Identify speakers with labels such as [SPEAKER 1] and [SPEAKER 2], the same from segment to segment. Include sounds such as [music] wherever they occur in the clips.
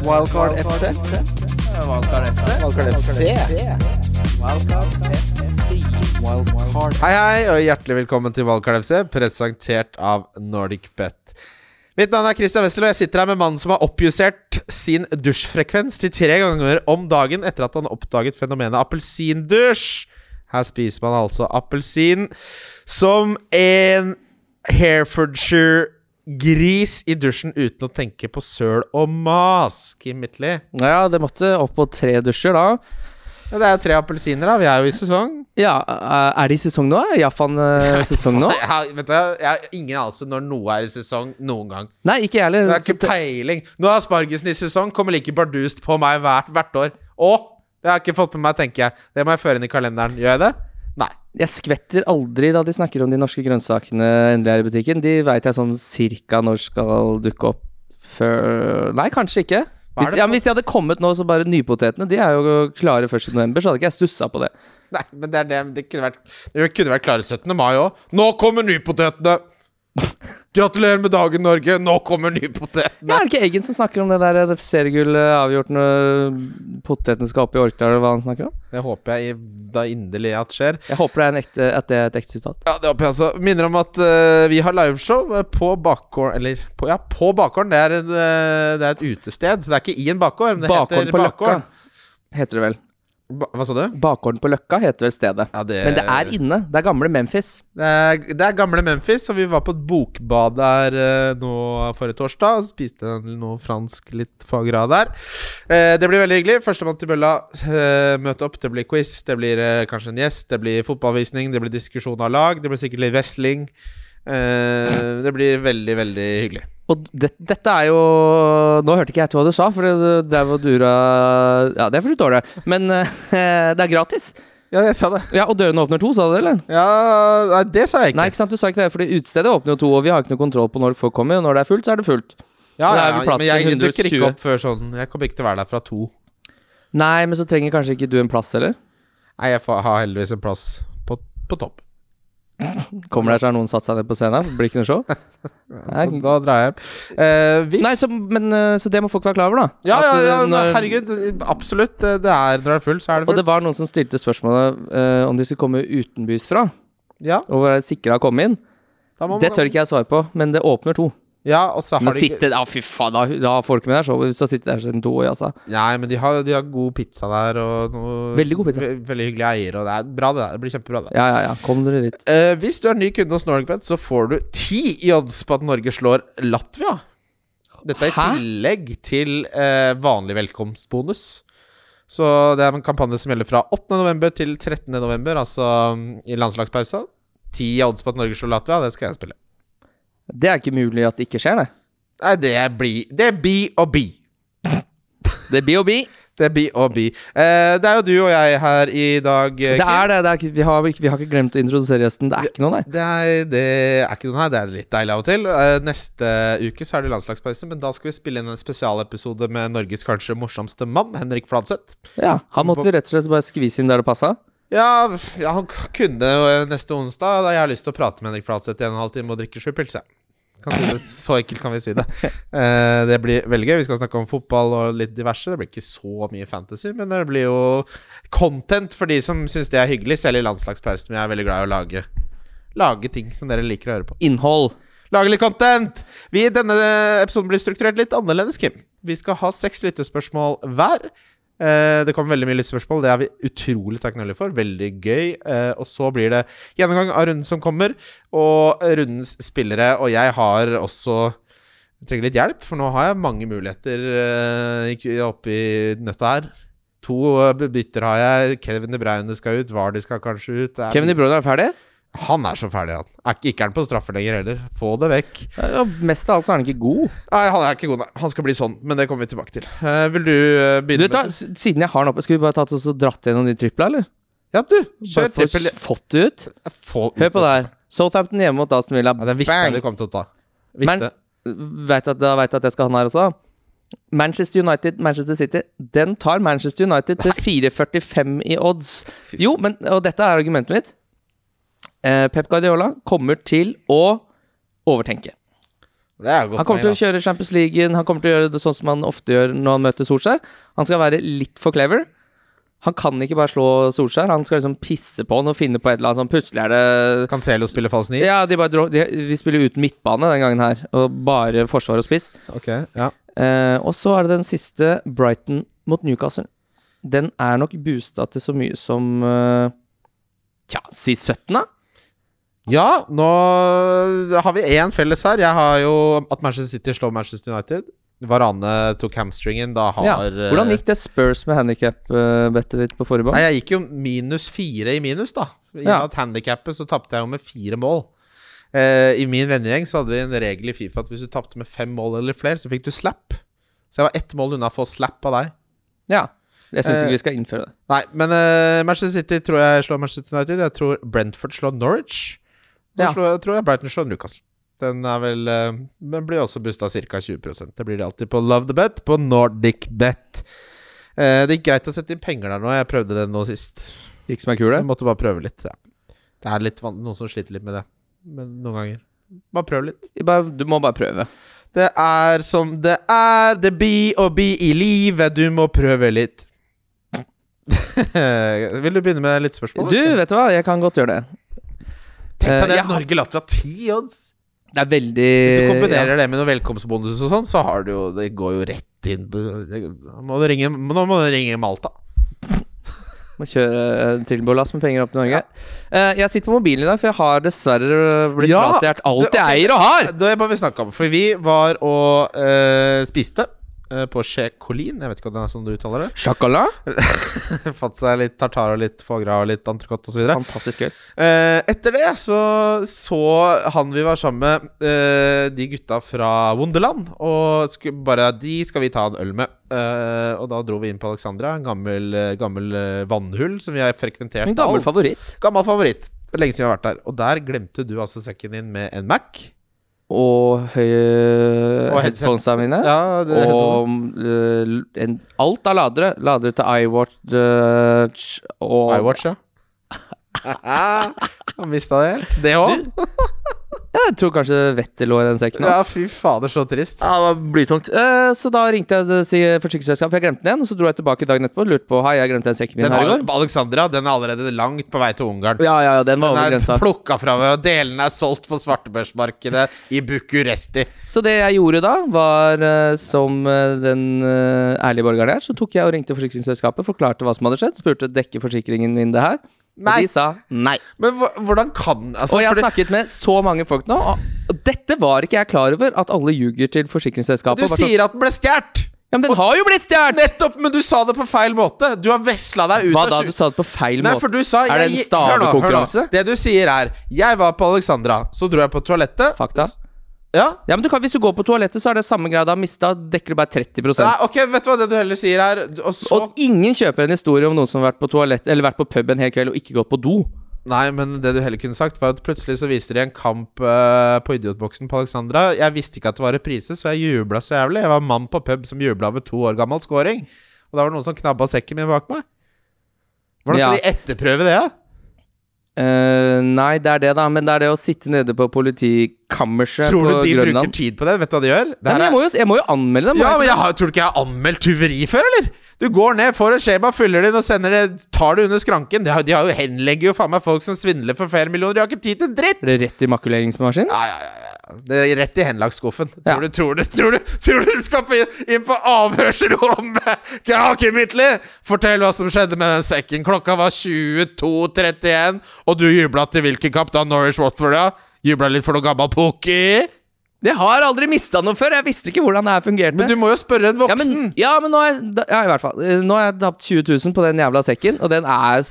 [SPEAKER 1] Wildcard FC.
[SPEAKER 2] Wildcard FC.
[SPEAKER 1] Wildcard FC. Wildcard
[SPEAKER 3] Hei, hei, og hjertelig velkommen til Wildcard FC, presentert av NordicBet. Mitt navn er Christian Wessel, og jeg sitter her med mannen som har oppjustert sin dusjfrekvens til tre ganger om dagen etter at han oppdaget fenomenet appelsindusj. Her spiser man altså appelsin som en Herefordshire-gris i dusjen uten å tenke på søl og mas. Kim Midtly.
[SPEAKER 2] Ja, det måtte opp på tre dusjer da.
[SPEAKER 3] Ja, det er jo tre appelsiner, da. Vi er jo i sesong.
[SPEAKER 2] Ja, eh, er det i sesong nå? Er Japan [laughs] uh, sesong nå?
[SPEAKER 3] Jeg har, vet du, jeg har ingen anelse når noe er i sesong noen gang.
[SPEAKER 2] Nei, ikke jeg heller.
[SPEAKER 3] Det er ikke peiling. Nå er aspargesen i sesong, kommer like bardust på meg hvert, hvert år. Å! Det har jeg ikke fått med meg, tenker jeg. Det må jeg føre inn i kalenderen. Gjør jeg det? Nei.
[SPEAKER 2] Jeg skvetter aldri da de snakker om de norske grønnsakene endelig er i butikken. De veit jeg sånn cirka når skal dukke opp før Nei, kanskje ikke. Hvis, ja, hvis de hadde kommet nå, så bare nypotetene De er jo klare først i november, så hadde ikke jeg stussa på det.
[SPEAKER 3] Nei, men det er det Det kunne vært, det kunne vært klare 17. mai òg. Nå kommer nypotetene! [laughs] Gratulerer med dagen, Norge! Nå kommer nypotetene!
[SPEAKER 2] Ja, er det ikke Eggen som snakker om det der det seriegullet avgjort når potetene skal opp i Orkdal, hva han snakker om?
[SPEAKER 3] Det håper jeg da inderlig at skjer.
[SPEAKER 2] Jeg håper det er, en ekte, at det er et ekte sitat.
[SPEAKER 3] Ja, det håper jeg også. Minner om at uh, vi har liveshow eh, på bakgården Eller på, ja, på bakgården. Det er, en, eh, det er et utested, så det er ikke i en bakgård. Men det
[SPEAKER 2] Bakgården
[SPEAKER 3] heter
[SPEAKER 2] på Løkka heter det vel.
[SPEAKER 3] Ba, hva sa du?
[SPEAKER 2] Bakgården på Løkka heter vel stedet.
[SPEAKER 3] Ja, det,
[SPEAKER 2] Men det er inne. Det er gamle Memphis.
[SPEAKER 3] Det er, det er gamle Memphis, og vi var på et bokbad der uh, nå forrige torsdag. Og spiste noe fransk litt fagra der. Uh, det blir veldig hyggelig. Førstemann til bølla. Uh, møte opp. Det blir quiz, det blir kanskje en gjest, det blir fotballvisning, det blir diskusjon av lag, det blir sikkert litt wrestling. Det blir veldig, veldig hyggelig.
[SPEAKER 2] Og det, dette er jo Nå hørte ikke jeg hva du sa, for det, det var dura Ja, det er forstår du. Men uh, [laughs] det er gratis.
[SPEAKER 3] Ja, jeg sa det.
[SPEAKER 2] Ja, Og dørene åpner to, sa du det, eller?
[SPEAKER 3] Ja, nei, det sa jeg ikke.
[SPEAKER 2] Nei, ikke sant, du sa ikke det, fordi utestedet åpner jo to, og vi har ikke noe kontroll på når folk kommer, og når det er fullt, så er det fullt.
[SPEAKER 3] ja, ja, ja, men jeg
[SPEAKER 2] til
[SPEAKER 3] dukker ikke opp før sånn Jeg kommer ikke til å være der fra to.
[SPEAKER 2] Nei, men så trenger kanskje ikke du en plass, eller?
[SPEAKER 3] Nei, jeg har heldigvis en plass på, på topp.
[SPEAKER 2] Kommer der, så har noen satt seg ned på scenen? Blir ikke noe show? [laughs] Nei,
[SPEAKER 3] Da drar jeg hjem. Eh, hvis
[SPEAKER 2] Nei så, men, eh, så det må folk være klar over, da.
[SPEAKER 3] Ja,
[SPEAKER 2] At,
[SPEAKER 3] ja,
[SPEAKER 2] eh,
[SPEAKER 3] ja
[SPEAKER 2] når-
[SPEAKER 3] herregud. Absolutt. Det det er, når det er full, så er det
[SPEAKER 2] Og
[SPEAKER 3] full.
[SPEAKER 2] det var noen som stilte spørsmålet eh, om de skulle komme utenbys fra,
[SPEAKER 3] Ja,
[SPEAKER 2] og være sikra å komme inn.
[SPEAKER 3] da må man,
[SPEAKER 2] Det tør ikke jeg svare på, men det åpner to.
[SPEAKER 3] Ja, og så har
[SPEAKER 2] Men
[SPEAKER 3] de
[SPEAKER 2] sitte Ja, fy faen, da, da du ikke med deg Så hvis du har sittet der siden to år, altså.
[SPEAKER 3] Nei, men de har, de har god pizza der, og noe
[SPEAKER 2] Veldig god pizza.
[SPEAKER 3] ve veldig hyggelige eiere, og det er bra, det der. Det blir kjempebra, det.
[SPEAKER 2] Ja, ja, ja. Kom dere dit.
[SPEAKER 3] Uh, hvis du er ny kunde hos NordicBet, så får du ti i odds på at Norge slår Latvia. Dette er i
[SPEAKER 2] Hæ?
[SPEAKER 3] tillegg til uh, vanlig velkomstbonus. Så det er en kampanje som gjelder fra 8.11. til 13.11., altså mm, i landslagspausa. Ti i odds på at Norge slår Latvia, det skal jeg spille.
[SPEAKER 2] Det er ikke mulig at det ikke skjer, det.
[SPEAKER 3] Nei, det blir Det blir og bli.
[SPEAKER 2] Det blir og bli.
[SPEAKER 3] Det blir og bli. [laughs] Eh, det er jo du og jeg her i dag. Kim.
[SPEAKER 2] Det er det. det er, ikke- vi, har, vi har ikke glemt å introdusere gjesten. Det er ikke noe, nei.
[SPEAKER 3] Det er, det er ikke noe her, det er litt deilig av og til. Eh, neste uke så er det landslagspause, men da skal vi spille inn en spesialepisode med Norges kanskje morsomste mann, Henrik Fladseth.
[SPEAKER 2] Ja, Han måtte vi rett og slett bare skvise inn der det passa.
[SPEAKER 3] Ja, ja, han kunne eh, neste onsdag, da jeg har lyst til å prate med Henrik Fladseth i en og en halv time og drikke sju pils, Kan si det, så enkelt kan vi si det. Uh, det blir veldig gøy. Vi skal snakke om fotball og litt diverse. Det blir ikke så mye fantasy, men det blir jo content for de som syns det er hyggelig, selv i landslagspausen. Vi er veldig glad i å lage, lage ting som dere liker å høre på.
[SPEAKER 2] Innhold.
[SPEAKER 3] Lage litt content! Vi, denne episoden blir strukturert litt annerledes, Kim. Vi skal ha seks lyttespørsmål hver. Eh, det kom veldig mye lyttspørsmål. Det er vi utrolig takknemlige for. Veldig gøy. Eh, og så blir det gjennomgang av runden som kommer, og rundens spillere. Og jeg har også jeg trenger litt hjelp, for nå har jeg mange muligheter eh, ikke oppi nøtta her. To eh, bytter har jeg. Kevin De Bruyne skal ut. Vardy skal kanskje ut.
[SPEAKER 2] Kevin De Bruyne er ferdig?
[SPEAKER 3] Han er så ferdig, han. Er ikke, ikke er han på straffer lenger heller. Få det vekk.
[SPEAKER 2] Ja, mest av alt så er han ikke god.
[SPEAKER 3] Nei, han er ikke god, nei. Han skal bli sånn, men det kommer vi tilbake til. Uh, vil du uh,
[SPEAKER 2] Du
[SPEAKER 3] begynne
[SPEAKER 2] vet da,
[SPEAKER 3] med
[SPEAKER 2] Siden jeg har den oppe, skulle vi bare tatt oss og dratt gjennom de tripla, eller?
[SPEAKER 3] Ja, du! Kjør trippel.
[SPEAKER 2] fått det ut?
[SPEAKER 3] Ut
[SPEAKER 2] Hør på det her. Southampton hjemme mot Aston Villa.
[SPEAKER 3] Ja, den visste jeg du kom til å ta. Visste.
[SPEAKER 2] Men vet du at, vet du at jeg skal ha den her også? Manchester United, Manchester City. Den tar Manchester United til 4,45 i odds. Jo, men Og dette er argumentet mitt. Eh, Pep Guardiola kommer til å overtenke.
[SPEAKER 3] Er
[SPEAKER 2] Han kommer til å kjøre Champions League, han kommer til å gjøre det sånn som han ofte gjør når han møter Solskjær. Han skal være litt for clever. Han kan ikke bare slå Solskjær, han skal liksom pisse på han og finne på et eller annet sånn Plutselig er det
[SPEAKER 3] Cancelo spiller falsk nier?
[SPEAKER 2] Ja, de bare de, vi spiller uten midtbane den gangen her, og bare forsvar og spiss.
[SPEAKER 3] Okay, ja.
[SPEAKER 2] Eh, og så er det den siste, Brighton mot Newcastle. Den er nok boosta til så mye som eh, Tja, si 17, da?
[SPEAKER 3] Ja, nå har vi én felles her. Jeg har jo at Manchester City slår Manchester United. Varane tok hamstringen. Da har
[SPEAKER 2] Ja. Hvordan gikk det Spurs med handikap-bettet ditt på forrige
[SPEAKER 3] Nei,
[SPEAKER 2] bane?
[SPEAKER 3] jeg gikk jo minus fire i minus, da. I
[SPEAKER 2] Ja.
[SPEAKER 3] at handikappet så tapte jeg jo med fire mål. Eh, I min vennegjeng så hadde vi en regel i Fifa at hvis du tapte med fem mål eller flere, så fikk du slap. Så jeg var ett mål unna å få slap av deg.
[SPEAKER 2] Ja. Jeg syns
[SPEAKER 3] Eh,
[SPEAKER 2] ikke vi skal innføre det.
[SPEAKER 3] Nei, men eh, Manchester City tror jeg slår Manchester United. Jeg tror Brentford slår Norwich. Så
[SPEAKER 2] Ja.
[SPEAKER 3] slår, jeg tror jeg Brighton slår Newcastle. Den er vel eh, Den blir også busta ca. 20% Det blir det alltid på Love the Bet, på Nordic Bet. Eh, det gikk greit å sette inn penger der nå. Jeg prøvde det nå sist.
[SPEAKER 2] Gikk som ei kule?
[SPEAKER 3] Jeg måtte bare prøve litt. Ja. Det er litt noen som sliter litt med det. Men noen ganger. Bare prøv litt.
[SPEAKER 2] Du må bare prøve.
[SPEAKER 3] Det er som det er, det blir å bli i livet. Du må prøve litt. [laughs] Vil du begynne med litt spørsmål?
[SPEAKER 2] Du, vet du hva, jeg kan godt gjøre det.
[SPEAKER 3] Tenk
[SPEAKER 2] eh,
[SPEAKER 3] deg det.
[SPEAKER 2] jeg har-
[SPEAKER 3] Norge-Latvia ti odds.
[SPEAKER 2] Det er veldig
[SPEAKER 3] Hvis du
[SPEAKER 2] ja.
[SPEAKER 3] det med noen velkomstbonus og sånn, så har du jo Det går jo rett inn Nå må du ringe, Nå må du ringe Malta.
[SPEAKER 2] Må kjøre en trillebårlass med penger opp til Norge. Eh, jeg sitter på mobilen i dag, for jeg har dessverre blitt
[SPEAKER 3] Ja,
[SPEAKER 2] frastjålet alt
[SPEAKER 3] det-
[SPEAKER 2] jeg eier og har!
[SPEAKER 3] Det må vi snakke om. For vi var og uh, spiste eh, på Che Colin. Jeg vet ikke om det er sånn du uttaler det.
[SPEAKER 2] Shakala. [laughs]
[SPEAKER 3] Fått seg litt tartar og litt foie gras og litt entrecôte osv.
[SPEAKER 2] Fantastisk gøy.
[SPEAKER 3] Eh, etter det så så han vi var sammen med, eh, de gutta fra Wonderland. Og bare De skal vi ta en øl med. Eh, og da dro vi inn på Alexandra, en gammel, eh, gammel eh, vannhull som vi har frekventert.
[SPEAKER 2] En gammel favoritt.
[SPEAKER 3] gammel favoritt. Lenge siden vi har vært der. Og der glemte du altså sekken din med en Mac.
[SPEAKER 2] Og høye
[SPEAKER 3] Og
[SPEAKER 2] headphonesa mine.
[SPEAKER 3] Ja, det
[SPEAKER 2] og eh, en, alt av ladere. Ladere til iWatch eh, og
[SPEAKER 3] iWatch, ja. [laughs] Han mista det helt. Det òg?
[SPEAKER 2] Jeg tror kanskje vettet lå i den sekken.
[SPEAKER 3] Ja, fy fader, så trist.
[SPEAKER 2] Ja, det var blytungt. Eh, så da ringte jeg til si- forsikringsselskapet, for jeg glemte den igjen. Og så dro jeg tilbake dagen etterpå og lurte på Hei, jeg glemte den sekken min
[SPEAKER 3] Den
[SPEAKER 2] her i går.
[SPEAKER 3] Alexandra den er allerede langt på vei til Ungarn.
[SPEAKER 2] Ja, ja, ja, den var over
[SPEAKER 3] Den er plukka fra hverandre, og delene er solgt på svartebørsmarkedet i Bucuresti.
[SPEAKER 2] Så det jeg gjorde da, var eh, som eh, den eh, ærlige borgeren jeg er, så tok jeg og ringte forsikringsselskapet, forklarte hva som hadde skjedd, spurte dekker forsikringen min det her.
[SPEAKER 3] Nei.
[SPEAKER 2] Og de sa nei.
[SPEAKER 3] Men hvordan kan altså,
[SPEAKER 2] Og jeg har
[SPEAKER 3] fordi-
[SPEAKER 2] snakket med så mange folk nå, og og dette var ikke jeg klar over, at alle ljuger til forsikringsselskapet.
[SPEAKER 3] Du
[SPEAKER 2] og
[SPEAKER 3] sier at den ble stjålet!
[SPEAKER 2] ja, men den har jo blitt stjålet!
[SPEAKER 3] Nettopp! Men du sa det på feil måte. Du har vesla deg ut
[SPEAKER 2] Hva da? Du sa det på feil
[SPEAKER 3] Nei,
[SPEAKER 2] måte.
[SPEAKER 3] for du sa
[SPEAKER 2] Er det en stavekonkurranse?
[SPEAKER 3] Det du sier er Jeg var på Alexandra, så dro jeg på toalettet.
[SPEAKER 2] Fakta.
[SPEAKER 3] Ja?
[SPEAKER 2] Ja, men du kan, Hvis du går på toalettet, så er det samme greia. Da mista. Dekker du bare 30%
[SPEAKER 3] Nei, ok, vet du hva det du heller sier her? Og så
[SPEAKER 2] Og ingen kjøper en historie om noen som har vært på toalett Eller vært på pub en hel kveld og ikke gått på do.
[SPEAKER 3] Nei, men det du heller kunne sagt, var at plutselig så viste de en kamp uh, på Idiotboksen på Alexandra. Jeg visste ikke at det var reprise, så jeg jubla så jævlig. Jeg var mann på pub som jubla over to år gammel scoring. Og da var det noen som knabba sekken min bak meg. Hvordan skal
[SPEAKER 2] Ja.
[SPEAKER 3] de etterprøve det, da?
[SPEAKER 2] Eh, nei, det er det, da. Men det er det å sitte nede på politikammerset
[SPEAKER 3] Tror du de bruker tid på det? Vet du hva de gjør?
[SPEAKER 2] Nei, men jeg, må jo, jeg må jo anmelde dem.
[SPEAKER 3] Ja, men jeg har, Tror du ikke jeg har anmeldt tyveri før, eller? Du går ned, får et skjema, fyller det inn og sender det Tar det under skranken. De, har, de har jo henlegger jo faen meg folk som svindler for flere millioner. De har ikke tid til dritt!
[SPEAKER 2] Er det rett i makuleringsmaskin?
[SPEAKER 3] Ja, ja, ja. Det er rett i henlagsskuffen.
[SPEAKER 2] Ja.
[SPEAKER 3] Tror, du, tror, du, tror, du, tror du skal på, inn på avhørsrommet? [laughs] Kakemitli! Fortell hva som skjedde med den sekken. Klokka var 22.31, og du jubla til hvilken da? Norwich Watford, ja? Jubla litt for noe gammel pukki?
[SPEAKER 2] Jeg har aldri mista noe før! Jeg visste ikke hvordan det her fungerte.
[SPEAKER 3] Men du må jo spørre en
[SPEAKER 2] ja,
[SPEAKER 3] voksen.
[SPEAKER 2] men, ja, men nå har jeg Ja, i hvert fall. Eh, Nå har jeg tapt 20 000 på den jævla sekken, og den er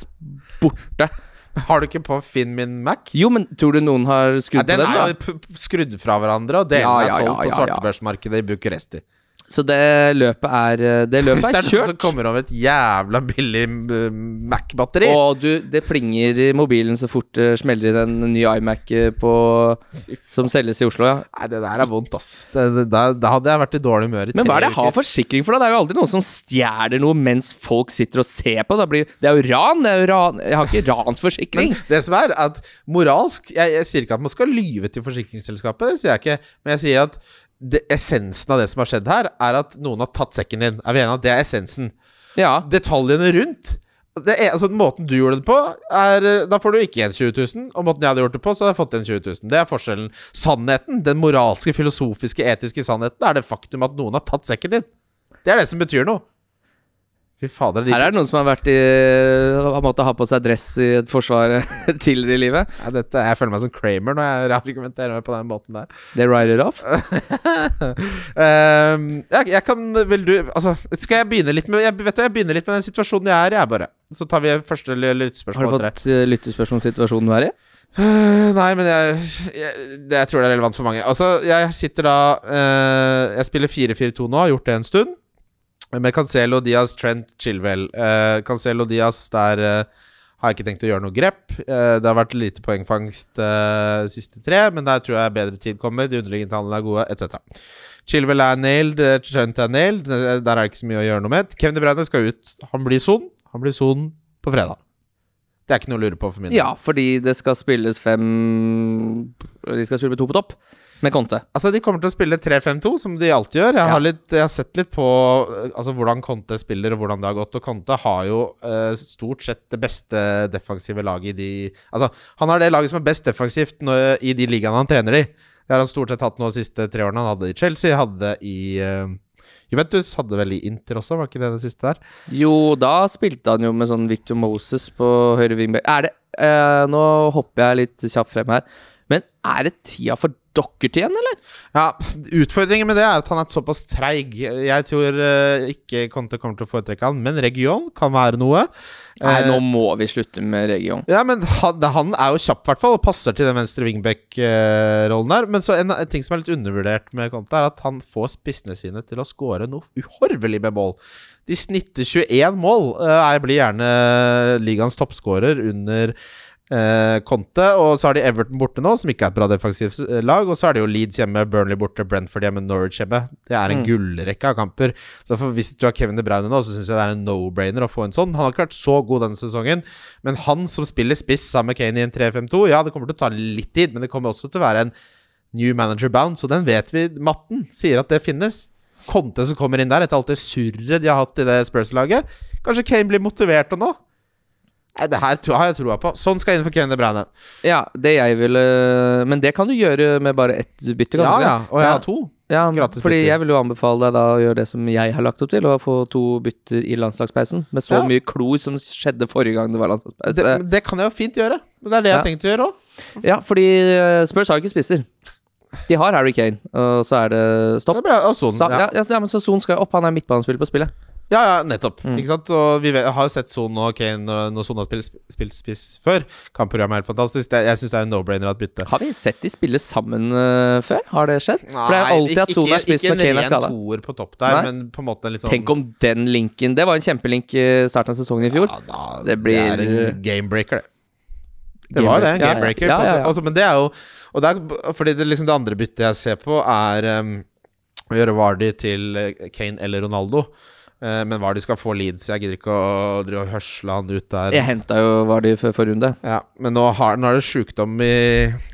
[SPEAKER 2] borte. [laughs]
[SPEAKER 3] Har du ikke på Finn min Mac?
[SPEAKER 2] Jo, men tror du noen har
[SPEAKER 3] Ja,
[SPEAKER 2] skrudd
[SPEAKER 3] den
[SPEAKER 2] på den,
[SPEAKER 3] er
[SPEAKER 2] da?
[SPEAKER 3] jo skrudd fra hverandre, og delene
[SPEAKER 2] Ja,
[SPEAKER 3] er
[SPEAKER 2] ja,
[SPEAKER 3] solgt
[SPEAKER 2] ja,
[SPEAKER 3] på
[SPEAKER 2] ja, ja.
[SPEAKER 3] svartebørsmarkedet i Bucuresti.
[SPEAKER 2] Så det løpet er eh, Det løpet
[SPEAKER 3] Hvis det
[SPEAKER 2] er
[SPEAKER 3] er noen som kommer over et jævla billig uh, Mac-batteri
[SPEAKER 2] Og du, det plinger i mobilen så fort det smeller inn en ny iMac eh, på, som selges i Oslo, ja.
[SPEAKER 3] Nei, det der er vondt, ass. Det, det, da, da hadde jeg vært i dårlig humør i tre
[SPEAKER 2] Men hva er det jeg har
[SPEAKER 3] uker.
[SPEAKER 2] forsikring for, da? Det er jo aldri noen som stjeler noe mens folk sitter og ser på. Det, blir, det er jo ran. Det er jo ran. Jeg har ikke ransforsikring. [laughs]
[SPEAKER 3] Men det som er, at moralsk jeg, jeg sier ikke at man skal lyve til forsikringsselskapet, det sier jeg ikke. Men jeg sier at det, essensen av det som har skjedd her, er at noen har tatt sekken din. Er vi enige om at det er essensen?
[SPEAKER 2] Ja.
[SPEAKER 3] Detaljene rundt det er, altså Måten du gjorde det på, er Da får du ikke igjen 20 000. Og måten jeg hadde gjort det på, så hadde jeg fått igjen 20 000. Det er forskjellen. Sannheten, den moralske, filosofiske, etiske sannheten, er det faktum at noen har tatt sekken din. Det er det som betyr noe. Fader.
[SPEAKER 2] Her er det noen som har vært i Har måttet ha på seg dress i et forsvar [laughs] tidligere i livet.
[SPEAKER 3] Ja, dette, jeg føler meg som Kramer når jeg [laughs] argumenterer meg på den måten der.
[SPEAKER 2] They write it off. [laughs]
[SPEAKER 3] um, jeg, jeg kan Vil du Altså, skal jeg begynne litt med Jeg vet du, jeg begynner litt med den situasjonen jeg er i, jeg, bare. Så tar vi første lyttespørsmål.
[SPEAKER 2] Har du fått uh, lyttespørsmål om situasjonen du er i?
[SPEAKER 3] Øh, nei, men jeg, jeg, jeg tror det er relevant for mange. Altså, jeg sitter da uh, Jeg spiller 4-4-2 nå, har gjort det en stund. Med Cancelo, Diaz, Trent, Chilwell. Uh, Cancelo, Diaz, der uh, har jeg ikke tenkt å gjøre noe grep. Uh, det har vært lite poengfangst uh, siste tre, men der tror jeg bedre tid kommer. De underliggende tallene er gode, etc. Chilwell er nailed, Trent er nailed. Der er det ikke så mye å gjøre noe med. Kevin De Bruyne skal ut. Han blir son. Han blir son på fredag. Det er ikke noe å lure på for min del.
[SPEAKER 2] Ja, fordi det skal spilles fem De skal spille med to på topp, med Conte.
[SPEAKER 3] Altså, de kommer til å spille 3-5-2, som de alltid gjør. Jeg har, litt, jeg har sett litt på eh, altså, hvordan Conte spiller, og hvordan det har gått. Og Conte har jo uh, stort sett det beste defensive laget i de Altså, han har det laget som er best defensivt når, i de ligaene han trener i. Det har han stort sett hatt nå de siste tre årene. Han hadde det i Chelsea, hadde det i uh, Juventus, hadde vel i Inter også, var ikke det det siste der?
[SPEAKER 2] Jo, da spilte han jo med sånn Victor Moses på høyre wingback. Er det eh, Nå hopper jeg litt kjapt frem her. Men er det tida for Dockerty igjen, eller?
[SPEAKER 3] Ja, Utfordringen med det er at han er såpass treig. Jeg tror eh, ikke Conte kommer til å foretrekke han, men Region kan være noe.
[SPEAKER 2] Nei,
[SPEAKER 3] Eh,
[SPEAKER 2] nå må vi slutte med region.
[SPEAKER 3] Ja, men han, han er jo kjapp, i hvert fall, og passer til den venstre wingback-rollen der. Men så en, en ting som er litt undervurdert med Conte, er at han får spissene sine til å score noe uhorvelig med mål. De snitter 21 mål. Eh, Jeg blir gjerne ligaens toppskårer under eh, Conte. Og så har de Everton borte nå, som ikke er et bra defensivt eh, lag. Og så er det jo Leeds hjemme, Burnley borte, Brentford hjemme, Norwich hjemme. Det er en
[SPEAKER 2] Mm.
[SPEAKER 3] gullrekke av kamper. Så hvis du har Kevin De Bruyne nå, så syns jeg det er en no-brainer å få en sånn. Han har ikke vært så god denne sesongen, men han som spiller spiss sammen med Kane i en 3-5-2, ja, det kommer til å ta litt tid, men det kommer også til å være en new manager bound, så den vet vi. Matten sier at det finnes. Conte som kommer inn der, etter alt det surret de har hatt i det Spurs-laget. Kanskje Kane blir motivert og nå? Det her har jeg troa på. Sånn skal inn for Kevin De Bruyne.
[SPEAKER 2] Ja, det jeg ville Men det kan du gjøre med bare ett bytte,
[SPEAKER 3] Ja, ja. Og jeg
[SPEAKER 2] Ja.
[SPEAKER 3] har to.
[SPEAKER 2] Ja,
[SPEAKER 3] Gratis
[SPEAKER 2] fordi
[SPEAKER 3] bytter.
[SPEAKER 2] jeg vil jo anbefale deg da å gjøre det som jeg har lagt opp til, å få to bytter i landslagspausen. Med så
[SPEAKER 3] Ja.
[SPEAKER 2] mye klor som skjedde forrige gang det var
[SPEAKER 3] Det,
[SPEAKER 2] landslagspause.
[SPEAKER 3] det kan jeg jo fint gjøre. Men det er det jeg har tenkt å gjøre òg.
[SPEAKER 2] Ja, fordi eh, Spurs har ikke spisser. De har Harry Kane, og så er det stopp.
[SPEAKER 3] Og sånn,
[SPEAKER 2] Så,
[SPEAKER 3] ja.
[SPEAKER 2] ja, ja, ja, men så Son skal opp, han er midtbanespiller på spillet.
[SPEAKER 3] Ja, ja, nettopp.
[SPEAKER 2] Mm.
[SPEAKER 3] Ikke sant? Og vi har jo sett Son og Kane når Son har spilt, spilt spiss før. Kampprogrammet er helt fantastisk. Jeg, jeg syns det er en no-brainer at bytte.
[SPEAKER 2] Har vi sett de spille sammen uh, før? Har det skjedd? For det er alltid at Son er spiss når Kane er
[SPEAKER 3] Ikke en ren toer på topp der,
[SPEAKER 2] Nei.
[SPEAKER 3] men på en måte litt sånn
[SPEAKER 2] Tenk om den linken Det var en kjempelink i starten av sesongen i fjor.
[SPEAKER 3] Ja, da,
[SPEAKER 2] Det blir-
[SPEAKER 3] Det er en gamebreaker, det. Det var jo det, gamebreaker.
[SPEAKER 2] Ja, ja, ja.
[SPEAKER 3] Altså, men det er jo Og det er fordi det, liksom det andre byttet jeg ser på, er um, å gjøre Vardy til eh, Kane eller Ronaldo. Eh, men Vardy skal få Leeds. Jeg gidder ikke å drive og høsle han ut der.
[SPEAKER 2] Jeg henta jo hva de før forrige runde.
[SPEAKER 3] Ja, men nå, har, nå er det sjukdom i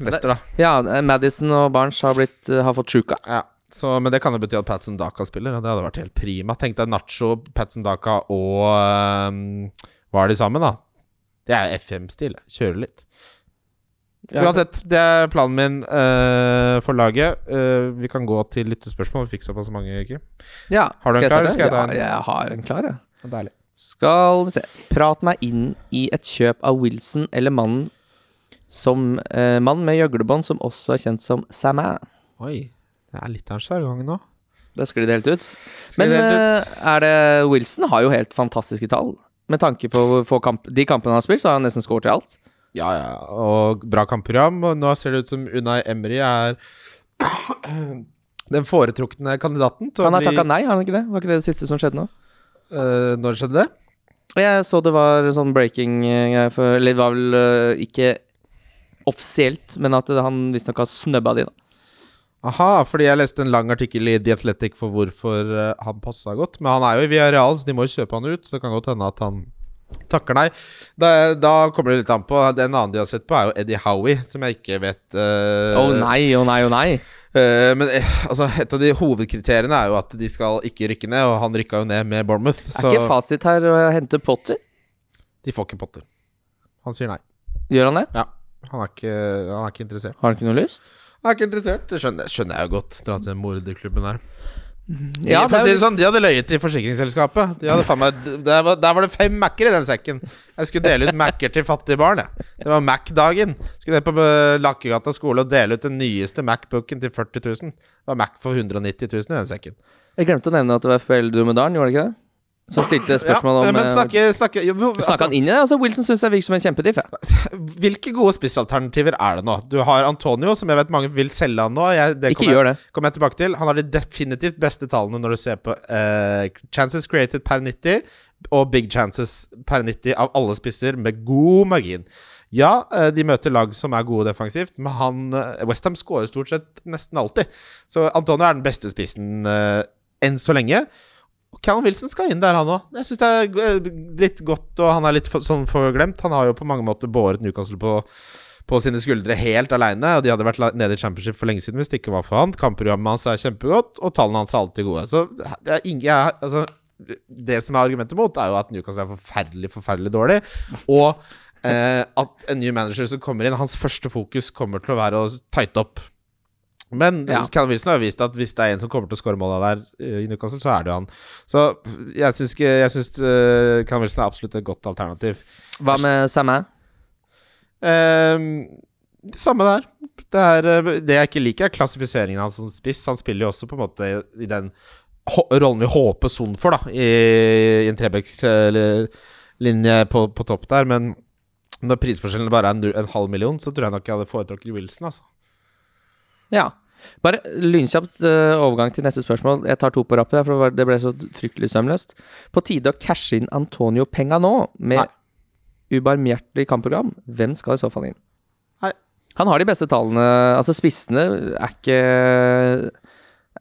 [SPEAKER 3] Leicester, da.
[SPEAKER 2] Ja, Madison og Barnes har, blitt, eh, har fått sjuka.
[SPEAKER 3] Ja, så, men det kan jo bety at Patson Daka spiller, og det hadde vært helt prima. Tenk deg Nacho, Patson Daka og um, de sammen, da. Det er FM-stil. Kjøre litt. Uansett, det er planen min uh, for laget. Uh, vi kan gå til lyttespørsmål. Vi fikk såpass mange, ikke?
[SPEAKER 2] Ja,
[SPEAKER 3] Har du en klar, jeg en?
[SPEAKER 2] Ja, jeg har en klar.
[SPEAKER 3] Deilig.
[SPEAKER 2] Skal vi se Prat meg inn i et kjøp av Wilson eller mannen som uh, Mann med gjøglebånd som også er kjent som Samæ.
[SPEAKER 3] Oi, det er litt av en sjargong nå.
[SPEAKER 2] Da sklir det helt ut. Men
[SPEAKER 3] det helt ut?
[SPEAKER 2] er det Wilson har jo helt fantastiske tall. Med tanke på hvor få kamp, de kampene han har spilt, så har han nesten scoret i alt.
[SPEAKER 3] Ja, ja, og bra kampprogram. Og nå ser det ut som Unai Emry er [clears throat] Den foretrukne kandidaten til
[SPEAKER 2] Han har takka nei, har han ikke det? Var ikke det det siste som skjedde nå?
[SPEAKER 3] Uh, Når skjedde det?
[SPEAKER 2] Jeg så det var sånn breaking-greie for Eller det var vel uh, ikke offisielt, men at han visstnok har snøbba de, da.
[SPEAKER 3] Aha, fordi jeg leste en lang artikkel i The Athletic for hvorfor uh, han passa godt. Men han er jo i Villarreal, så de må jo kjøpe han ut. Så det kan godt hende at han takker nei. Da, da kommer det litt an på. Den annen de har sett på, er jo Eddie Howie, som jeg ikke vet
[SPEAKER 2] Å
[SPEAKER 3] uh,
[SPEAKER 2] nei, å nei, å nei.
[SPEAKER 3] Uh, men eh, altså, et av de hovedkriteriene er jo at de skal ikke rykke ned, og han rykka jo ned med Bournemouth.
[SPEAKER 2] Er
[SPEAKER 3] Så
[SPEAKER 2] ikke fasit her å hente Potter?
[SPEAKER 3] de får ikke Potter. Han sier nei.
[SPEAKER 2] Gjør han det?
[SPEAKER 3] Ja, han er ikke, han er ikke interessert.
[SPEAKER 2] Har han ikke noe lyst?
[SPEAKER 3] Han er ikke interessert, det skjønner, skjønner jeg jo godt. Dra til morderklubben der.
[SPEAKER 2] Ja,
[SPEAKER 3] for å si
[SPEAKER 2] det
[SPEAKER 3] sånn, De hadde løyet til forsikringsselskapet. De meg, der, var, der var det fem Mac-er i den sekken. Jeg skulle dele ut Mac-er til fattige barn. Jeg. Det var Mac-dagen. Skulle ned på eh, Lakkegata skole og dele ut den nyeste Mac-booken til 40 000. Det var Mac for 190 000 i den sekken.
[SPEAKER 2] Jeg glemte å nevne at det var FPL Dromedaren, gjorde det ikke det? Som stilte spørsmål
[SPEAKER 3] ja,
[SPEAKER 2] om
[SPEAKER 3] Men
[SPEAKER 2] eh,
[SPEAKER 3] snakke, snakke jo,
[SPEAKER 2] Snakka
[SPEAKER 3] altså,
[SPEAKER 2] han inn i det? Altså, Wilson syns jeg virker som en kjempediff. Ja. [laughs]
[SPEAKER 3] Hvilke gode spissalternativer er det nå? Du har Antonio, som jeg vet mange vil selge han nå. Jeg, det
[SPEAKER 2] Ikke gjør det.
[SPEAKER 3] kommer jeg tilbake til. Han har de definitivt beste tallene når du ser på uh, chances created per 90 og big chances per 90 av alle spisser, med god margin. Ja, eh, de møter lag som er gode defensivt, men han Westham scorer stort sett nesten alltid. Så Antonio er den beste spissen uh, enn så lenge. Og Callum Wilson skal inn der, han òg. Jeg syns det er eh, litt godt, og han er litt for, sånn forglemt. Han har jo på mange måter båret Newcastle på på sine skuldre helt aleine, og de hadde vært nede i championship for lenge siden hvis det ikke var for han. Kampprogrammet hans er kjempegodt, og tallene hans er alltid gode. Så det er ingen jeg, altså, Det som er argumentet mot, er jo at Newcastle er forferdelig, forferdelig dårlig. Og eh, at en ny manager som kommer inn, hans første fokus kommer til å være å tighte opp. Men
[SPEAKER 2] Ja.
[SPEAKER 3] Callum Wilson har vist at hvis det er en som kommer til å skåre måla der eh, i Newcastle, så er det jo han. Så jeg syns Jeg syns uh, Callum Wilson er absolutt et godt alternativ.
[SPEAKER 2] Hva med Samæ?
[SPEAKER 3] Uh, det samme der. Det, er, eh, det jeg ikke liker, er klassifiseringen hans som spiss. Han spiller jo også på en måte i, i den rollen vi håper Son får, da, i, i en Trebecks-linje på, på topp der. Men når prisforskjellen bare er en, en halv million, så tror jeg nok jeg hadde foretrukket Wilson, altså.
[SPEAKER 2] Ja. Bare lynkjapt uh, overgang til neste spørsmål. Jeg tar to på rappen, for det ble så fryktelig sømløst. På tide å cashe inn Antonio Penga nå, med
[SPEAKER 3] Nei.
[SPEAKER 2] ubarmhjertelig kampprogram. Hvem skal i så fall inn?
[SPEAKER 3] Nei.
[SPEAKER 2] Han har de beste tallene. Altså, spissene er ikke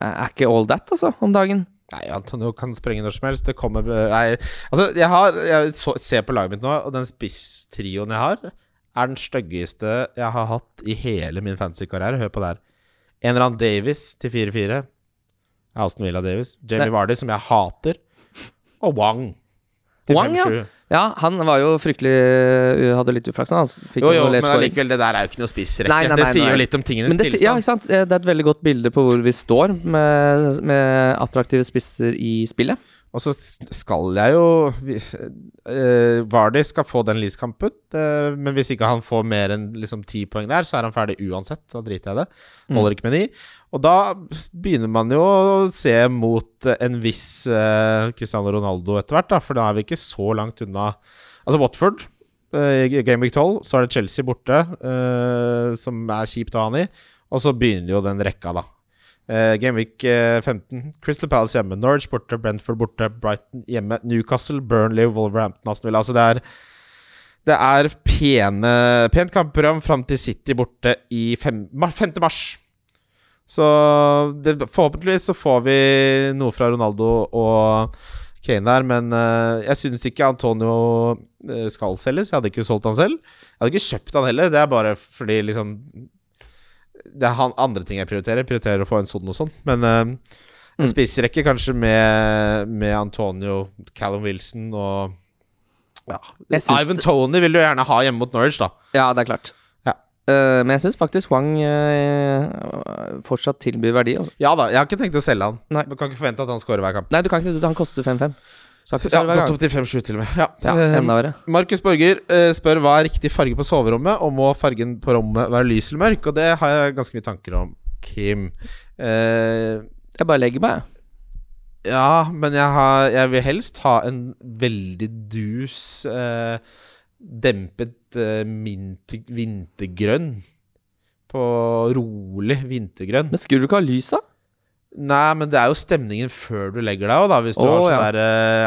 [SPEAKER 2] Er ikke all that, altså, om dagen.
[SPEAKER 3] Nei, Antonio kan sprenge når som helst. Det kommer Nei, altså, jeg har Jeg så, ser på laget mitt nå, og den spisstrioen jeg har, er den styggeste jeg har hatt i hele min fancy karriere. Hør på det her. En eller annen Davis til 4-4. Aston Villa Davis. Jamie Vardy, som jeg hater. Og Wang.
[SPEAKER 2] Wang, ja.
[SPEAKER 3] 5-7.
[SPEAKER 2] Ja, han var jo fryktelig uh, Hadde litt uflaks. Han fikk
[SPEAKER 3] Jo,
[SPEAKER 2] jo
[SPEAKER 3] men
[SPEAKER 2] likevel
[SPEAKER 3] allikevel, det der er jo ikke noe spissrekke.
[SPEAKER 2] Nei, nei,
[SPEAKER 3] det sier
[SPEAKER 2] nei.
[SPEAKER 3] jo litt om tingenes
[SPEAKER 2] det, tilstand. ja, ikke sant? Det er et veldig godt bilde på hvor vi står med, med attraktive spisser i spillet.
[SPEAKER 3] Og så skal jeg jo eh, Vardy skal få den Leeds-kampen, eh, men hvis ikke han får mer enn liksom ti poeng der, så er han ferdig uansett. Da driter jeg det. Holder ikke med ni. Og da begynner man jo å se mot eh, en viss Cristiano Ronaldo etter hvert, da, for da er vi ikke så langt unna Altså Watford i Game Week 12, så er det Chelsea borte, som er kjipt å ha han i, og så begynner jo den rekka, da. Uh, Gameweek 15. Crystal Palace hjemme. Norwich borte. Brentford borte. Brighton hjemme. Newcastle, Burnley, Wolverhampton, Aston. Altså det er Det er pene, pent kampprogram fram til City borte i fem, 5. mars. Så det, forhåpentligvis så får vi noe fra Ronaldo og Kane der, men uh, jeg syns ikke Antonio eh, skal selges. Jeg hadde ikke solgt han selv. Jeg hadde ikke kjøpt han heller. Det er bare fordi liksom Det er andre ting jeg prioriterer. Jeg prioriterer å få en sånn og sånn. Men uh, en
[SPEAKER 2] Mm.
[SPEAKER 3] spiserekke kanskje med, med Antonio, Callum Wilson og ja. Ivan det... Tony vil du gjerne ha hjemme mot Norwich, da.
[SPEAKER 2] Ja, det er klart.
[SPEAKER 3] Ja.
[SPEAKER 2] Uh, men jeg syns faktisk Wang uh, fortsatt tilbyr verdi. Også.
[SPEAKER 3] Ja da, jeg har ikke tenkt å selge han.
[SPEAKER 2] Nei.
[SPEAKER 3] Du kan ikke forvente at han scorer hver kamp.
[SPEAKER 2] Nei, du kan ikke, han koster 5-5.
[SPEAKER 3] Ja, Gått opp til 5-7 til og med. Ja.
[SPEAKER 2] Ja,
[SPEAKER 3] Eh,
[SPEAKER 2] enda verre.
[SPEAKER 3] Markus Borger eh, spør hva er riktig farge på soverommet, og må fargen på rommet være lys eller mørk? Og det har jeg ganske mye tanker om, Kim. Eh,
[SPEAKER 2] Jeg bare legger meg.
[SPEAKER 3] ja, men jeg, har, jeg vil helst ha en veldig dus, eh, dempet eh, mint, vintergrønn. På rolig vintergrønn.
[SPEAKER 2] Men skulle du ikke ha lys, da?
[SPEAKER 3] Nei, men det er jo stemningen før du legger deg òg, da. Hvis du
[SPEAKER 2] oh,
[SPEAKER 3] har sånn
[SPEAKER 2] ja.
[SPEAKER 3] der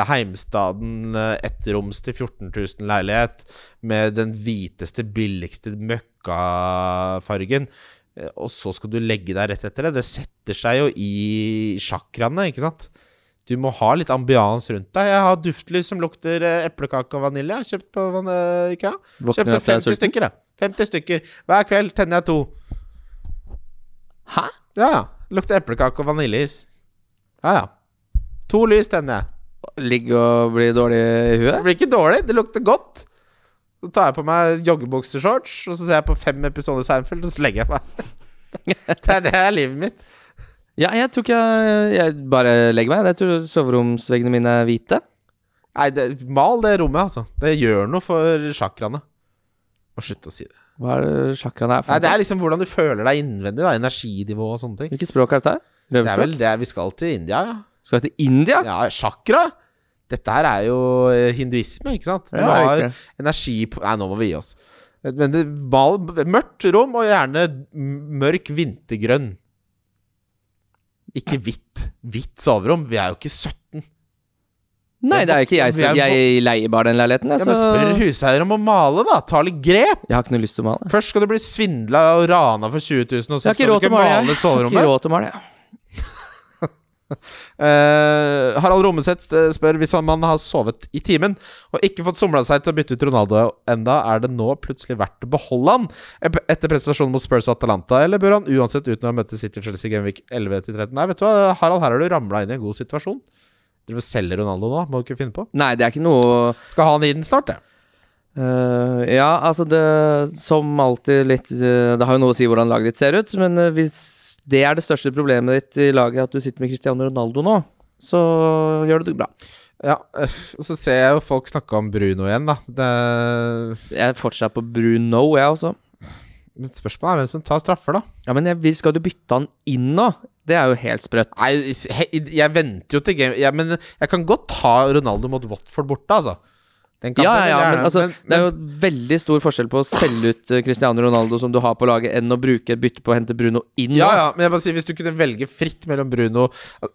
[SPEAKER 3] uh, Heimstaden uh, ettroms til 14 000 leilighet med den hviteste, billigste møkkafargen, uh, og så skal du legge deg rett etter det. Det setter seg jo i sjakraene, ikke sant? Du må ha litt ambians rundt deg. Jeg har duftlys som lukter eplekake og vanilje. Kjøpt på van IKEA. Kjøpte
[SPEAKER 2] jeg er
[SPEAKER 3] 50 stykker, jeg. 50 stykker. Hver kveld tenner jeg to.
[SPEAKER 2] Hæ?
[SPEAKER 3] Ja, ja. Lukter eplekake og vaniljeis. Ja, ja. To lys tenner jeg.
[SPEAKER 2] Ligge og bli dårlig i huet?
[SPEAKER 3] Det blir ikke dårlig, det lukter godt. Så tar jeg på meg joggebukseshorts, og så ser jeg på fem episoder Seinfeld, og så legger jeg meg. [laughs] det er det er livet mitt.
[SPEAKER 2] Ja, jeg tror ikke jeg, jeg bare legger meg. Jeg tror soveromsveggene mine er hvite.
[SPEAKER 3] Nei, det, mal det rommet, altså. Det gjør noe for sjakraene. Må slutte å si det.
[SPEAKER 2] Hva er det sjakraen er
[SPEAKER 3] Nei, Det er liksom hvordan du føler deg innvendig. da Energinivå og sånne ting.
[SPEAKER 2] Hvilket språk er dette? her?
[SPEAKER 3] Det er vel det vi skal til India, ja.
[SPEAKER 2] Skal vi til India?
[SPEAKER 3] Ja, chakra. Dette her er jo eh, hinduisme, ikke sant? Du
[SPEAKER 2] Ja,
[SPEAKER 3] har
[SPEAKER 2] ikke.
[SPEAKER 3] energi på Nei, nå må vi gi oss. Men det mal, mørkt rom, og gjerne mørk vintergrønn. Ikke hvitt. Hvitt soverom. Vi er jo ikke 17.
[SPEAKER 2] Nei, det er ikke jeg som Jeg leier bare den leiligheten.
[SPEAKER 3] Ja, men spør huseier om å male, da. Ta litt grep.
[SPEAKER 2] jeg har ikke noe lyst til å male.
[SPEAKER 3] Først skal du bli svindla og rana for 20 000, og så skal du ikke
[SPEAKER 2] male. jeg.
[SPEAKER 3] male
[SPEAKER 2] Jeg har ikke råd til å male. jeg.
[SPEAKER 3] Uh, [laughs] Harald Rommeseth eh, spør hvis man har sovet i timen og ikke fått somla seg til å bytte ut Ronaldo enda, er det nå plutselig verdt å beholde han etter prestasjonen mot Spurs og Atalanta, eller bør han uansett uten å møter City Chelsea Genvik 11-13? Nei, vet du hva, Harald, her har du ramla inn i en god situasjon. Dere vil selge Ronaldo nå, må du ikke finne på.
[SPEAKER 2] Nei, det er ikke noe
[SPEAKER 3] Skal ha han den snart, det.
[SPEAKER 2] Uh, ja, altså det Som alltid litt eh, Det har jo noe å si hvordan laget ditt ser ut, men eh, hvis det er det største problemet ditt i laget, at du sitter med Cristiano Ronaldo nå, så gjør du det bra.
[SPEAKER 3] Ja, og så ser jeg jo folk snakke om Bruno igjen, da. Det,
[SPEAKER 2] Jeg er fortsatt på Bruno, jeg også.
[SPEAKER 3] men spørsmålet er hvem som tar straffer, da.
[SPEAKER 2] Ja, men jeg skal du bytte han inn nå? Det er jo helt sprøtt.
[SPEAKER 3] Nei, jeg venter jo til game ja, Men jeg kan godt ta Ronaldo mot Watford borte, altså.
[SPEAKER 2] Ja, ja, ja, men altså,
[SPEAKER 3] men-
[SPEAKER 2] det er jo veldig stor forskjell på å selge ut eh, Cristiano Ronaldo som du har på laget, enn å bruke et bytte på å hente Bruno inn.
[SPEAKER 3] Ja, ja, men jeg bare sier hvis du kunne velge fritt mellom Bruno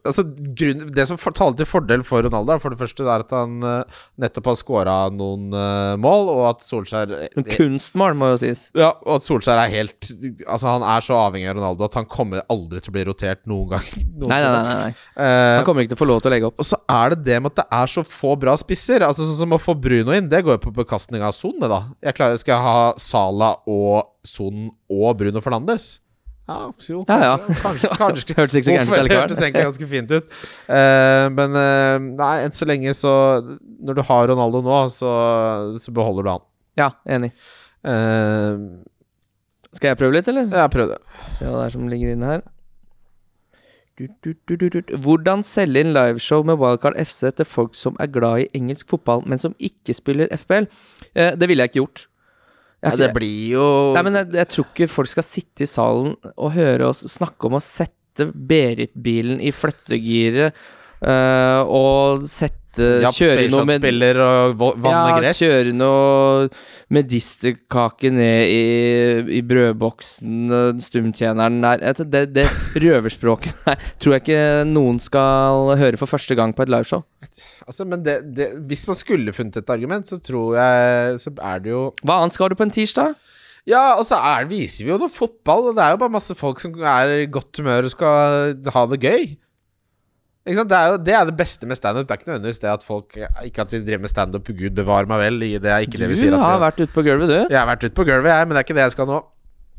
[SPEAKER 3] Altså, grunn, Det som taler til fordel for Ronaldo, for det første er at han eh, nettopp har scora noen uh, mål, og at Solskjær
[SPEAKER 2] en kunstmål, må jo sies.
[SPEAKER 3] Ja, og at Solskjær er helt Altså, han er så avhengig av Ronaldo at han kommer aldri til å bli rotert noen gang. [laughs]
[SPEAKER 2] Nei, nei, nei. nei, nei.
[SPEAKER 3] Uh,
[SPEAKER 2] Han kommer ikke til å få lov til å legge opp.
[SPEAKER 3] Og så er det det med at det er så få bra spisser. Altså Sånn som å få Bruno inn, det går jo på bekastning av Son, det, da. Jeg klarer, skal jeg ha Sala og Son og Bruno Fernandes? Ja, jo,
[SPEAKER 2] Ja, ja.
[SPEAKER 3] kanskje, kanskje, [laughs]
[SPEAKER 2] Hørtes ikke så gærent ut
[SPEAKER 3] Hvorfor? Hørtes egentlig ganske fint ut. Uh, men uh, nei, enn så lenge så Når du har Ronaldo nå, så, så beholder du han.
[SPEAKER 2] Ja, enig.
[SPEAKER 3] Uh,
[SPEAKER 2] Skal jeg prøve litt, eller?
[SPEAKER 3] Ja, prøv det.
[SPEAKER 2] Se hva det er som ligger inne her. Du, du, du, du, du. Hvordan selge inn liveshow med Wildcard FC til folk som er glad i engelsk fotball, men som ikke spiller FPL? Eh, det ville jeg ikke gjort. Jeg
[SPEAKER 3] Ja, det blir jo
[SPEAKER 2] Nei, men jeg, jeg tror ikke folk skal sitte i salen og høre oss snakke om å sette Berit-bilen i flyttegiret eh, og sette
[SPEAKER 3] ja,
[SPEAKER 2] Kjøre noe med
[SPEAKER 3] spiller og vanne
[SPEAKER 2] ja,
[SPEAKER 3] gress.
[SPEAKER 2] kjøre noe medisterkake ned i, i brødboksen, eh, stumtjeneren der altså det, det røverspråket [laughs] der tror jeg ikke noen skal høre for første gang på et liveshow.
[SPEAKER 3] Altså, men det, det, hvis man skulle funnet et argument, så tror jeg Så er det jo
[SPEAKER 2] Hva annet skal du på en tirsdag?
[SPEAKER 3] Ja, og så er, viser vi jo noe fotball. Og det er jo bare masse folk som er i godt humør og skal ha det gøy. Det er jo det, er det beste med standup. Det er ikke nødvendigvis det at folk Ikke at vi driver med standup, gud bevare meg vel. Det er ikke det vi sier.
[SPEAKER 2] Du har
[SPEAKER 3] vi,
[SPEAKER 2] vært ute på gulvet, du.
[SPEAKER 3] jeg har vært ute på gulvet, jeg, men det er ikke det jeg skal nå.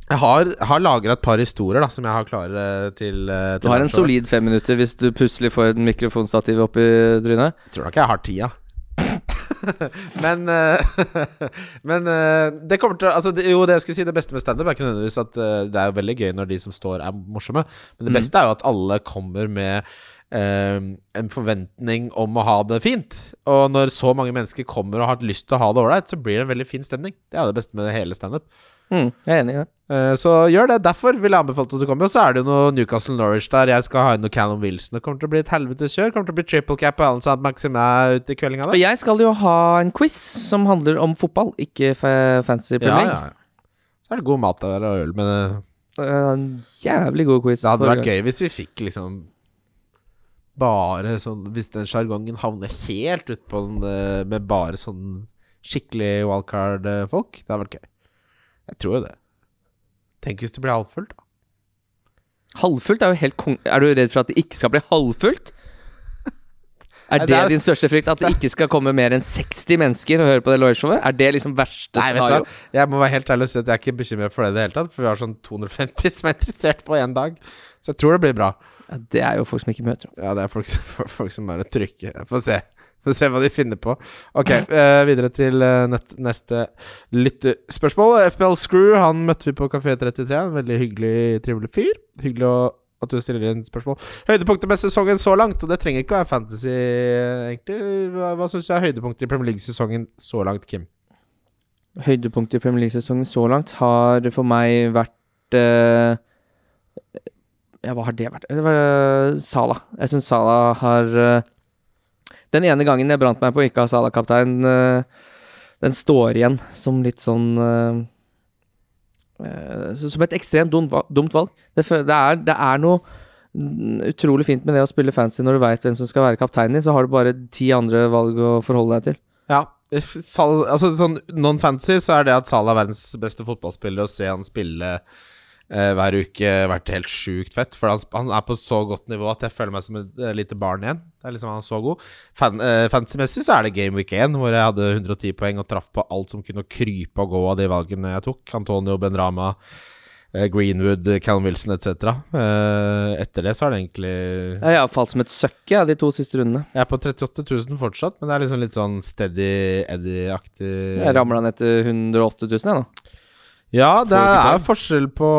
[SPEAKER 3] Jeg har, har lagra et par historier da som jeg har klare til, eh, til
[SPEAKER 2] Du har en solid fem minutter hvis du plutselig får et mikrofonstativ opp i trynet.
[SPEAKER 3] Tror nok jeg har tida. [laughs] men eh, [laughs] Men eh, det kommer til altså, det, Jo, det jeg skulle si, det beste med standup er ikke nødvendigvis at det er veldig gøy når de som står, er morsomme. Men det
[SPEAKER 2] Mm.
[SPEAKER 3] beste er jo at alle kommer med en forventning om å ha det fint. Og når så mange mennesker kommer og har lyst til å ha det ålreit, så blir det en veldig fin stemning. Det er det beste med hele standup.
[SPEAKER 2] Mm, jeg er enig i det.
[SPEAKER 3] Eh, Så gjør det. Derfor vil jeg anbefale at du kommer. Og så er det jo noe Newcastle Norwich der. Jeg skal ha inn noe Callum Wilson. Det kommer til å bli et helvetes kjør. Kommer til å bli triple cap og Alan Sant ut i kveldinga
[SPEAKER 2] Og jeg skal jo ha en quiz som handler om fotball, ikke fa fancy Premier
[SPEAKER 3] ja, ja. Så er det god mat der og øl, men Eh,
[SPEAKER 2] En jævlig god quiz.
[SPEAKER 3] det hadde vært gøy hvis vi fikk liksom bare sånn Hvis den sjargongen havner helt utpå den eh, med bare sånn skikkelig wildcard-folk, det hadde vært gøy. Jeg tror jo det. Tenk hvis det blir halvfullt, da.
[SPEAKER 2] Halvfullt er jo helt kong... Er du redd for at det ikke skal bli halvfullt? Er det, din største frykt? At det ikke skal komme mer enn 60 mennesker og høre på det liveshowet? Er det liksom verste
[SPEAKER 3] Nei,
[SPEAKER 2] scenario?
[SPEAKER 3] Jeg må være helt ærlig og si at jeg er ikke bekymret for det i det hele tatt. For vi har sånn 250 som er interessert på én dag. Så jeg tror det blir bra.
[SPEAKER 2] Ja, det er jo folk som ikke møter opp.
[SPEAKER 3] Ja, det er folk som, [laughs] folk som bare trykker. Få se. Få se hva de finner på. Ok, eh, videre til eh, nett, neste lyttespørsmål. FPL Screw han møtte vi på Kafé 33. En veldig hyggelig, trivelig fyr. Hyggelig å, at du stiller inn spørsmål. Høydepunktet med sesongen så langt, og det trenger ikke å være fantasy, egentlig. Hva, hva syns du er høydepunktet i Premier League-sesongen så langt, Kim?
[SPEAKER 2] Høydepunktet i Premier League-sesongen så langt har for meg vært eh, Ja, hva har det vært? Det var uh, Sala. Jeg syns Sala har uh, Den ene gangen jeg brant meg på å ikke ha Sala-kaptein, uh, den står igjen som litt sånn eh, eh, Som et ekstremt dumt, valg. Det, det, er, det er noe mm, utrolig fint med det å spille fancy når du veit hvem som skal være kaptein i, så har du bare ti andre valg å forholde deg til.
[SPEAKER 3] Ja. Sal, altså sånn Non-fancy så er det at Salah er verdens beste fotballspiller, og se han spille eh, hver uke vært helt sjukt fett. For han, er på så godt nivå at jeg føler meg som et eh, lite barn igjen. Det er liksom Han så god. Fan, eh, Fantasy-messig så er det Game Week 1, hvor jeg hadde 110 poeng og traff på alt som kunne krype og gå av de valgene jeg tok. Antonio Benrama, eh, Greenwood, Callum Wilson etc. Eh, etter det så er det egentlig
[SPEAKER 2] Jeg har falt som et søkke ja, de to siste rundene.
[SPEAKER 3] Jeg er på 38 000 fortsatt, men det er liksom litt sånn steady Eddie-aktig
[SPEAKER 2] Jeg ramla ned til 108 000, jeg nå.
[SPEAKER 3] Ja, det er
[SPEAKER 2] poeng.
[SPEAKER 3] forskjell på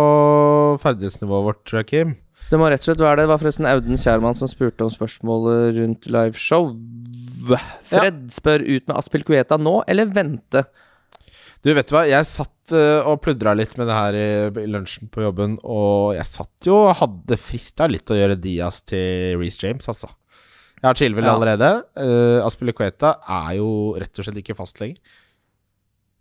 [SPEAKER 3] ferdighetsnivået vårt, tror jeg, Kim.
[SPEAKER 2] Det må rett og slett være det. Det var forresten Auden Kjærmann som spurte om spørsmålet rundt liveshow. Fred spør ut med Aspil Kueta nå, eller vente?
[SPEAKER 3] Du, vet du hva, jeg satt eh, og pludra litt med det her i, i lunsjen på jobben, og jeg satt jo og hadde frista litt å gjøre Diaz til Reece James, altså. Jeg har Chilwell
[SPEAKER 2] Ja.
[SPEAKER 3] allerede. Uh, Aspilicueta er jo rett og slett ikke fast lenger.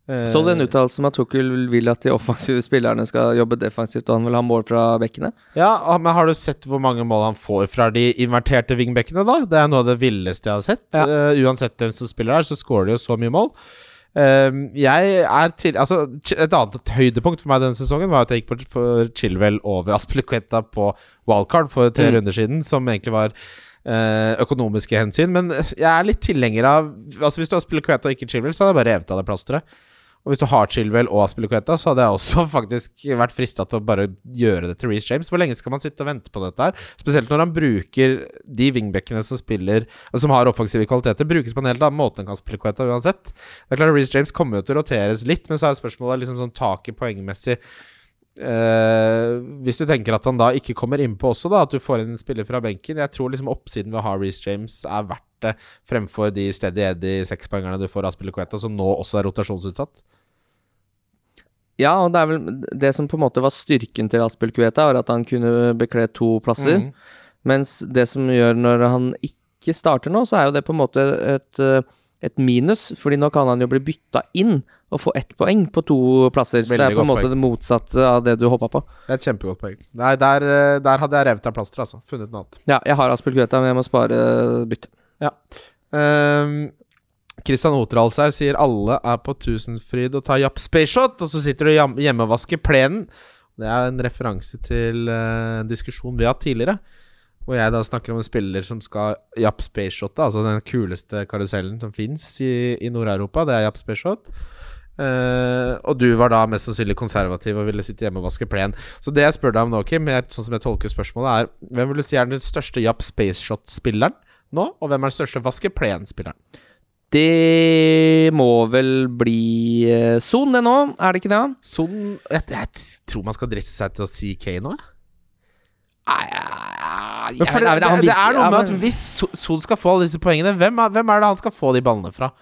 [SPEAKER 3] Eh,
[SPEAKER 2] Så du en uttalelse om at Tukkel vil at de offensive spillerne skal jobbe defensivt, og han vil ha mål fra bekkene?
[SPEAKER 3] Ja, ah, men har du sett hvor mange mål han får fra de inverterte vingbekkene, da? Det er noe av det villeste jeg har sett.
[SPEAKER 2] Ja.
[SPEAKER 3] Uh, uansett hvem som spiller der, så scorer de jo så mye mål. Uh, jeg er til Altså, et annet høydepunkt for meg denne sesongen var at jeg gikk på for Chilwell over [laughs] Aspilicueta på wildcard for tre
[SPEAKER 2] Mm.
[SPEAKER 3] runder siden, som egentlig var eh, økonomiske hensyn. Men jeg er litt tilhenger av Altså Hvis du har Aspilicueta og ikke Chilwell, så hadde jeg bare revet av det plasteret. Og hvis du har Chilwell og Aspilicueta, så hadde jeg også [laughs] faktisk vært frista til å bare gjøre det til Reece James. Hvor lenge skal man sitte og vente på dette her? Spesielt når han bruker de wingbackene som spiller Som har offensive kvaliteter, brukes på en helt annen måte enn Aspilicueta uansett. Det er klart Reece James kommer jo til å roteres litt, men så er spørsmålet liksom sånn taket poengmessig. Uh, hvis du tenker at han da ikke kommer innpå også, da at du får inn en spiller fra benken Jeg tror liksom oppsiden ved å ha Reece James er verdt det fremfor de steady Eddie sekspoengerne du får av Aspilicueta, som nå også er rotasjonsutsatt.
[SPEAKER 2] Ja, og det er vel det som på en måte var styrken til Aspilcueta, var at han kunne bekle to plasser.
[SPEAKER 3] Mm.
[SPEAKER 2] Mens det som gjør når han ikke starter nå, så er jo det på en måte et, eh, et minus. Fordi nå kan han jo bli bytta inn og få ett poeng på to plasser. Så det er på en måte
[SPEAKER 3] poeng.
[SPEAKER 2] det motsatte av det du håpa på.
[SPEAKER 3] Det er et kjempegodt poeng. Nei, der, eh, der hadde jeg revet av plasteret, altså. Funnet noe annet.
[SPEAKER 2] Ja, jeg har Aspilcueta, men jeg må spare bytte.
[SPEAKER 3] Um, Christian Oterhals sier alle er på Tusenfryd og tar Japp Spaceshot, og så sitter du og vasker plenen. Det er en referanse til uh, en diskusjon vi har hatt tidligere. Hvor jeg da snakker om en spiller som skal Japp Spaceshot, altså den kuleste karusellen som fins i, i Nord-Europa. Det er Japp Spaceshot. Uh, og du var da mest sannsynlig konservativ og ville sitte hjemme og vaske plen. Så det jeg spør deg om nå, Kim, jeg, sånn som jeg tolker spørsmålet, er hvem vil du si er den største Japp Spaceshot-spilleren nå, og hvem er den største vaske plen-spilleren?
[SPEAKER 2] Det må vel bli eh, Son, det nå? Er det ikke det?
[SPEAKER 3] Son jeg, jeg tror man skal dresse seg til å si K nå, jeg. Men for det, er noe med at hvis Son skal få alle disse poengene, hvem er, hvem er det han skal få de ballene fra?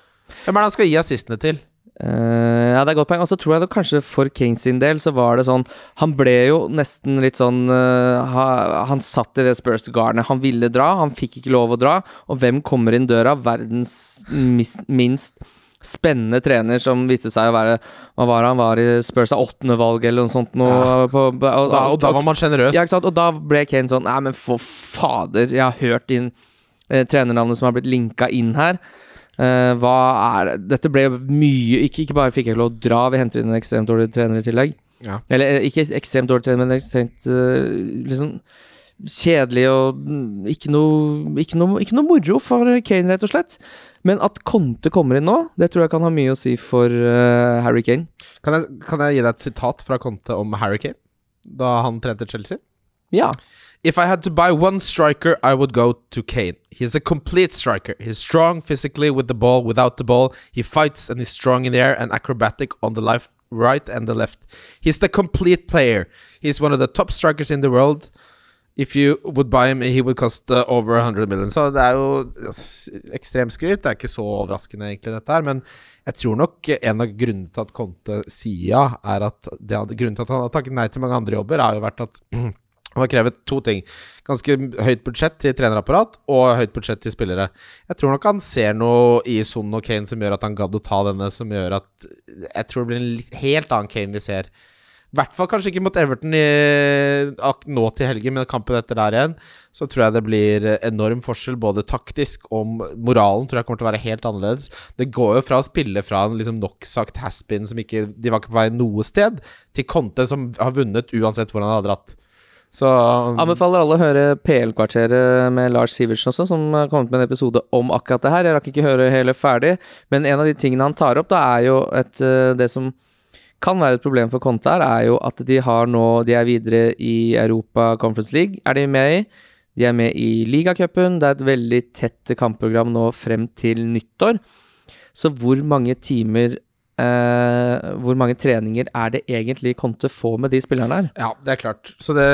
[SPEAKER 3] Hvem er det han skal gi assistene til?
[SPEAKER 2] Eh, ja, det er godt poeng. Og så tror jeg det kanskje for Kane sin del så var det sånn Han ble jo nesten litt sånn uh, ha, Han satt i det Spurs-garnet. Han ville dra, han fikk ikke lov å dra. Og hvem kommer inn døra? Verdens mis, minst spennende trener som viste seg å være Hva var han var i Spurs av åttende valg, eller noe sånt noe,
[SPEAKER 3] Ja.
[SPEAKER 2] på, og,
[SPEAKER 3] Da, og da var man sjenerøs.
[SPEAKER 2] ja? Og da ble Kane sånn Nei, men for fader, jeg har hørt inn eh, trenernavnet som har blitt linka inn her. Eh, hva er det Dette ble mye ikke, ikke bare fikk jeg ikke lov å dra, vi henter inn en ekstremt dårlig trener i tillegg.
[SPEAKER 3] Ja.
[SPEAKER 2] Eller eh, ikke ekstremt dårlig trener, men ekstremt uh, liksom kjedelig og ikke noe, ikke, noe, ikke noe moro for Kane, rett og slett. Men at Conte kommer inn nå, det tror jeg kan ha mye å si for uh, Harry Kane.
[SPEAKER 3] Kan, jeg, kan jeg gi deg et sitat fra Conte om Harry Kane? Da han trente Chelsea?
[SPEAKER 2] Ja.
[SPEAKER 3] If I had to buy one striker, I would go to Kane. He's a complete striker. He's strong physically with the ball, without the ball. He fights and he's strong in the air and acrobatic on the left, right and the left. He's the complete player. He's one of the top strikers in the world. If you would buy him, he would cost uh, over 100 million. Så det er jo ekstremskryt. Det er ikke så overraskende, egentlig, dette her. Men jeg tror nok en av grunnene til at Conte sier ja, er at det, grunnen til at han har takket nei til mange andre jobber, har jo vært at [clears throat] han har krevet to ting. Ganske høyt budsjett til trenerapparat og høyt budsjett til spillere. Jeg tror nok han ser noe i Son og Kane som gjør at han gadd å ta denne, som gjør at Jeg tror det blir en litt, helt annen Kane vi ser. I hvert fall kanskje ikke mot Everton i, nå til helgen, men kampen etter der igjen. Så tror jeg det blir enorm forskjell, både taktisk og moralen tror jeg kommer til å være helt annerledes. Det går jo fra å spille fra en liksom sagt has-been som ikke De var ikke på vei noe sted, til Conte som har vunnet uansett hvor han har dratt. Så
[SPEAKER 2] Anbefaler alle å høre PL-kvarteret med Lars Sivertsen også, som har kommet med en episode om akkurat det her. Jeg rakk ikke høre hele ferdig, men en av de tingene han tar opp, da er jo et, eh, det som kan være et problem for Conte her, er jo at de har nå De er videre i Europa Conference League, er de med i. De er med i ligacupen. Det er et veldig tett kampprogram nå frem til nyttår. Så hvor mange timer Hvor mange treninger er det egentlig Conte får med de spillerne her?
[SPEAKER 3] Ja, det er klart. Så det,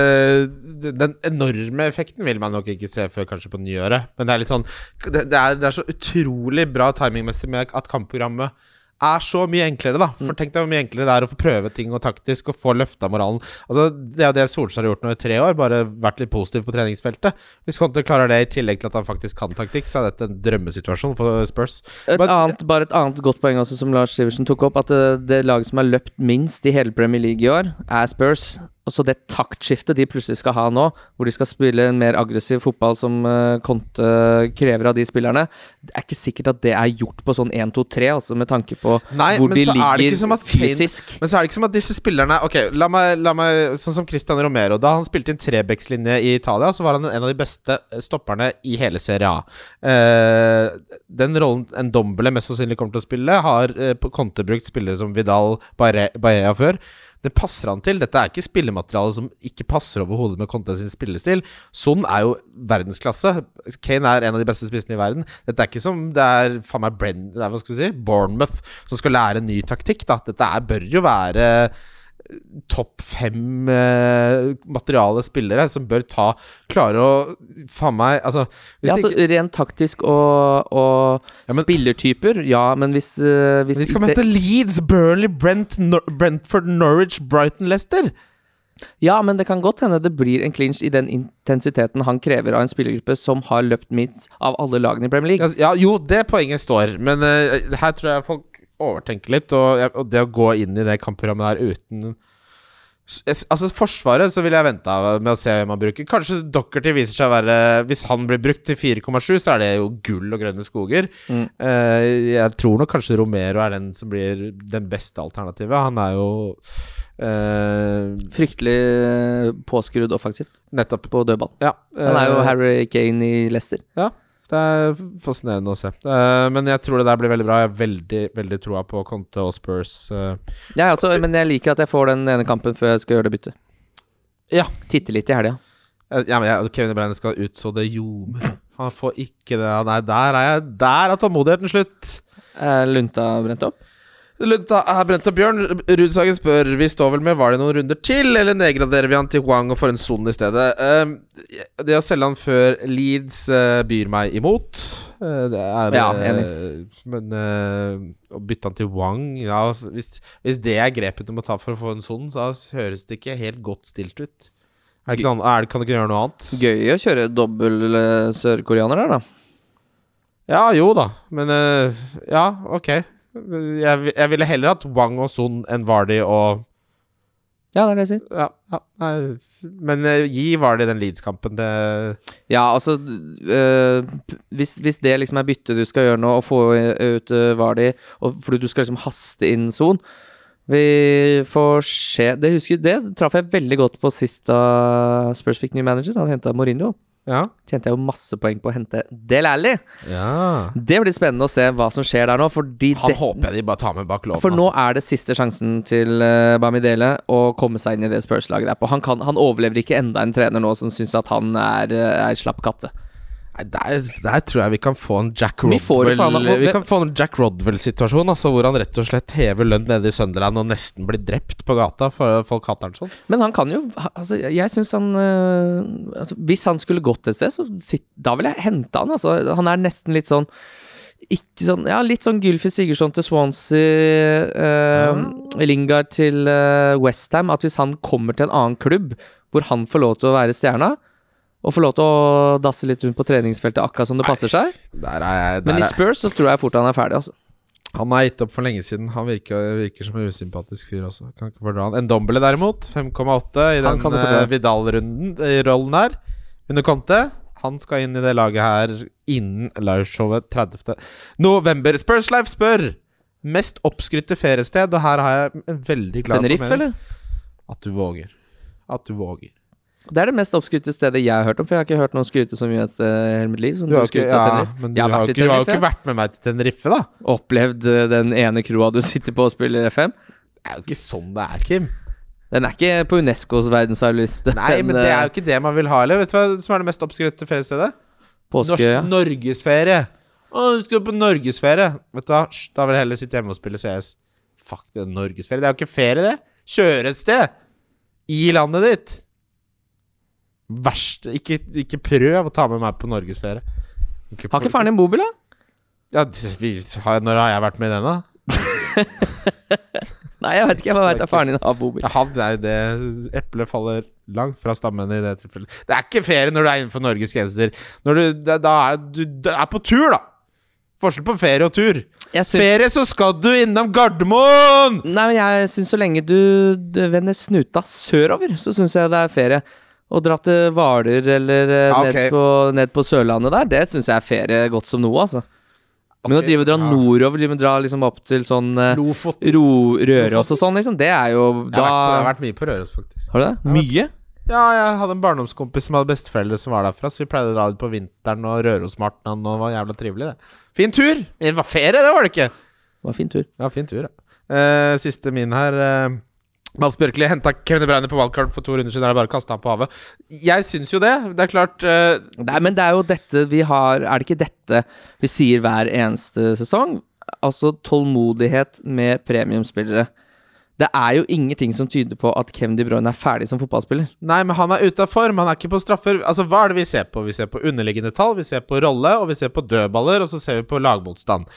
[SPEAKER 3] den enorme effekten vil man nok ikke se før kanskje på nyåret. Men det er litt sånn Det, det, er, det er så utrolig bra timingmessig med at kampprogrammet er så mye enklere, da. For tenk deg hvor mye enklere det er å få prøve ting og taktisk og få løfta moralen. Altså, Det er jo det Solskjær har gjort nå i tre år, bare vært litt positiv på treningsfeltet. Hvis Conte klarer det i tillegg til at han faktisk kan taktikk, så er dette en drømmesituasjon for Spurs.
[SPEAKER 2] Et
[SPEAKER 3] But,
[SPEAKER 2] annet, bare et annet godt poeng også som Lars Sivertsen tok opp, at det, det laget som har løpt minst i hele Premier League i år, er Spurs. Og så det taktskiftet de plutselig skal ha nå, hvor de skal spille en mer aggressiv fotball som uh, Conte krever av de spillerne, det er ikke sikkert at det er gjort på sånn 1-2-3, altså med tanke på
[SPEAKER 3] Nei,
[SPEAKER 2] hvor de
[SPEAKER 3] er
[SPEAKER 2] ligger fysisk.
[SPEAKER 3] Men så er det ikke som at disse spillerne Ok, la meg, la meg Sånn som Christian Romero. Da han spilte inn trebekslinje i Italia, så var han en av de beste stopperne i hele Serie A. Uh, den rollen en Dombele mest sannsynlig kommer til å spille, har uh, Conte brukt spillere som Vidal Bae- Baea før. Det passer han til. Dette er ikke spillemateriale som ikke passer overhodet med Conte sin spillestil. Son er jo verdensklasse. Kane er en av de beste spissene i verden. Dette er ikke som det er faen meg Brenn, det er, hva skal du si, Bournemouth som skal lære en ny taktikk. Da. Dette er, bør jo være topp fem eh, materiale spillere som bør ta Klare å Faen meg Altså,
[SPEAKER 2] Ja, altså
[SPEAKER 3] ikke
[SPEAKER 2] Rent taktisk og, og
[SPEAKER 3] Ja, men-
[SPEAKER 2] spillertyper, ja, men hvis, uh, hvis
[SPEAKER 3] De skal
[SPEAKER 2] ikke-
[SPEAKER 3] møte Leeds, Burnley, Brent, Nor Brentford, Norwich, Brighton, Leicester.
[SPEAKER 2] Ja, men det kan godt hende det blir en clinch i den intensiteten han krever av en spillergruppe som har løpt minst av alle lagene i Premier League.
[SPEAKER 3] Ja, ja, jo, det poenget står, men uh, her tror jeg folk overtenker litt. Og, og det å gå inn i det kampprogrammet der uten Altså Forsvaret så ville jeg venta med å se hvem han bruker. Kanskje Dockerty viser seg å være Hvis han blir brukt til 4,7, så er det jo gull og grønne skoger.
[SPEAKER 2] Mm.
[SPEAKER 3] Eh, jeg tror nok kanskje Romero er den som blir den beste alternativet. Han er jo Uh,
[SPEAKER 2] Fryktelig påskrudd offensivt
[SPEAKER 3] nettopp
[SPEAKER 2] på dødball.
[SPEAKER 3] Ja.
[SPEAKER 2] Han er jo
[SPEAKER 3] eh,
[SPEAKER 2] Harry Kane i Leicester.
[SPEAKER 3] Ja, det er fascinerende å se. Uh, men jeg tror det der blir veldig bra. Jeg har veldig veldig troa på Conte og Spurs. Uh,
[SPEAKER 2] Ja, altså, men jeg liker at jeg får den ene kampen før jeg skal gjøre det byttet.
[SPEAKER 3] Ja.
[SPEAKER 2] Titte litt i helga.
[SPEAKER 3] Eh, ja, men jeg, Kevin De Bruyne skal ut så det ljomer. Han får ikke det. Nei, der er jeg Der er tålmodigheten slutt.
[SPEAKER 2] Er lunta brent opp?
[SPEAKER 3] Lunta brente Bjørn. Rudsagen spør Vi står vel med Var det noen runder til, eller nedgraderer vi han til Wang og får en son i stedet? Eh, det å selge han før Leeds eh, byr meg imot. Eh, det er
[SPEAKER 2] Ja,
[SPEAKER 3] enig. Men eh, å bytte han til Wang ja, altså, hvis, hvis det er grepet du må ta for å få en son, så høres det ikke helt godt stilt ut. Er det noe, er det, kan du ikke gjøre noe annet?
[SPEAKER 2] Gøy å kjøre dobbel sørkoreaner der, da.
[SPEAKER 3] Ja, jo da, men Ja, ok. Jeg, jeg ville heller hatt Wang og Son enn Vardy og
[SPEAKER 2] Ja, det er det jeg sier.
[SPEAKER 3] Ja, ja nei. Men eh, gi Vardy den Leeds-kampen. Det
[SPEAKER 2] Ja, altså øh, p- hvis, hvis det liksom er byttet du skal gjøre nå, og få ut uh, Vardi, og fordi du skal liksom haste inn Son Vi får se. Det husker Det traff jeg veldig godt på sist da Spurs fikk ny manager. Han henta Mourinho.
[SPEAKER 3] Ja.
[SPEAKER 2] Tjente jeg jo masse poeng på å hente Del Alli.
[SPEAKER 3] ja.
[SPEAKER 2] Det blir spennende å se hva som skjer der nå, fordi
[SPEAKER 3] Han
[SPEAKER 2] det,
[SPEAKER 3] håper jeg de bare tar med bak låven.
[SPEAKER 2] For nå
[SPEAKER 3] altså.
[SPEAKER 2] er det siste sjansen til uh, Bamidele å komme seg inn i det Spurs-laget der. Han, kan, han overlever ikke enda en trener nå som syns at han er, uh, er slapp katte.
[SPEAKER 3] Der, der tror jeg vi kan få en Jack
[SPEAKER 2] faen
[SPEAKER 3] Rodwell
[SPEAKER 2] av-
[SPEAKER 3] Vi kan få en Jack Rodwell-situasjon, altså hvor han rett og slett hever lønn nede i Sunderland og nesten blir drept på gata, for folk hater han sånn.
[SPEAKER 2] Men han kan jo altså, Jeg syns han øh, altså, Hvis han skulle gått et sted, så da vil jeg hente han. Altså, han er nesten litt sånn ikke sånn, ja, Litt sånn Gylfi Sigurdsson til Swansea, øh, Lingard til eh, Westham. At hvis han kommer til en annen klubb hvor han får lov til å være stjerna, og få lov til å dasse litt rundt på treningsfeltet akkurat som det passer seg
[SPEAKER 3] Der er jeg
[SPEAKER 2] Men i Spurs så tror jeg fort han er ferdig, altså.
[SPEAKER 3] Han har gitt opp for lenge siden. Han virker, virker som en usympatisk fyr også. Kan ikke fordra han. En Dombele derimot, 5,8 i den uh. Vidal-runden i rollen her. Under Conte. Han skal inn i det laget her innen liveshowet 30. november. Spurs Life spør Mest oppskrytte feriested, og her har jeg en veldig glad
[SPEAKER 2] Tenerife, eller?
[SPEAKER 3] At du våger. At du våger.
[SPEAKER 2] Det er det mest oppskrytte stedet jeg har hørt om, for jeg har ikke hørt noen skryte så mye et sted i hele mitt liv. Som
[SPEAKER 3] Du har, ikke, ja, men du
[SPEAKER 2] har
[SPEAKER 3] har, ikke, du har jo ikke vært med meg til Tenerife, da.
[SPEAKER 2] opplevd eh, den ene kroa du sitter på og spiller FM.
[SPEAKER 3] Det er jo ikke sånn det er, Kim.
[SPEAKER 2] Den er ikke på Unescos verdensarvliste.
[SPEAKER 3] Nei, men det er
[SPEAKER 2] eh,
[SPEAKER 3] jo ikke det man vil ha, heller. Vet du hva som er det mest oppskrytte feriestedet?
[SPEAKER 2] påske,
[SPEAKER 3] Norsk,
[SPEAKER 2] ja.
[SPEAKER 3] Norgesferie. Å, du skal på norgesferie. Vet du hva, da vil jeg heller sitte hjemme og spille CS. Fuck det, norgesferie. Det er jo ikke ferie, det. Kjøre et sted. I landet ditt. Verste ikke, ikke prøv å ta med meg på norgesferie. Ikke
[SPEAKER 2] Har ikke faren din bobil, da?
[SPEAKER 3] ja, vi, har, Når har jeg vært med i den, da? [laughs]
[SPEAKER 2] Nei, jeg vet ikke. Jeg bare veit at faren din har bobil.
[SPEAKER 3] Han er det Eplet faller langt fra stammen i det tilfellet. Det er ikke ferie når du er innenfor Norges grenser. Når du, da, da er du da er på tur, da! Forskjell på ferie og tur.
[SPEAKER 2] Synes...
[SPEAKER 3] Ferie, så skal du innom Gardermoen!
[SPEAKER 2] nei, men jeg syns så lenge du, du vender snuta sørover, så syns jeg det er ferie. Å dra til Hvaler eller eh,
[SPEAKER 3] Ja, ok.
[SPEAKER 2] ned, på, ned på Sørlandet der, det syns jeg er ferie godt som noe, altså. Men å drive og dra
[SPEAKER 3] ja.
[SPEAKER 2] nordover, drive og dra liksom opp til sånn eh,
[SPEAKER 3] Lofoten.
[SPEAKER 2] Ro, Røros og sånn, liksom, det er jo
[SPEAKER 3] Jeg har, vært jeg har vært mye på Røros, faktisk.
[SPEAKER 2] Har du det? Mye?
[SPEAKER 3] Ja, jeg hadde en barndomskompis som hadde besteforeldre som var derfra, så vi pleide å dra dit på vinteren og Rørosmartnan, og det var jævla trivelig, det. Fin tur! Det var ferie, det var det ikke!
[SPEAKER 2] Det var fin tur.
[SPEAKER 3] Ja, fin tur, ja. Uh, siste min her. Uh, Mads Bjørkli henta Kevin Breiner på wildcard for to runder siden. Er bare å kaste på havet? Jeg syns jo det. Det er klart uh,
[SPEAKER 2] Nei, men det er jo dette vi har Er det ikke dette vi sier hver eneste sesong? Altså tålmodighet med premiumspillere. Det er jo ingenting som tyder på at Kevin De Bruyne er ferdig som fotballspiller.
[SPEAKER 3] Nei, men han er ute av form. Han er ikke på straffer. Altså, Hva er det vi ser på? Vi ser på underliggende tall, vi ser på rolle, og vi ser på dødballer, og så ser vi på lagmotstand.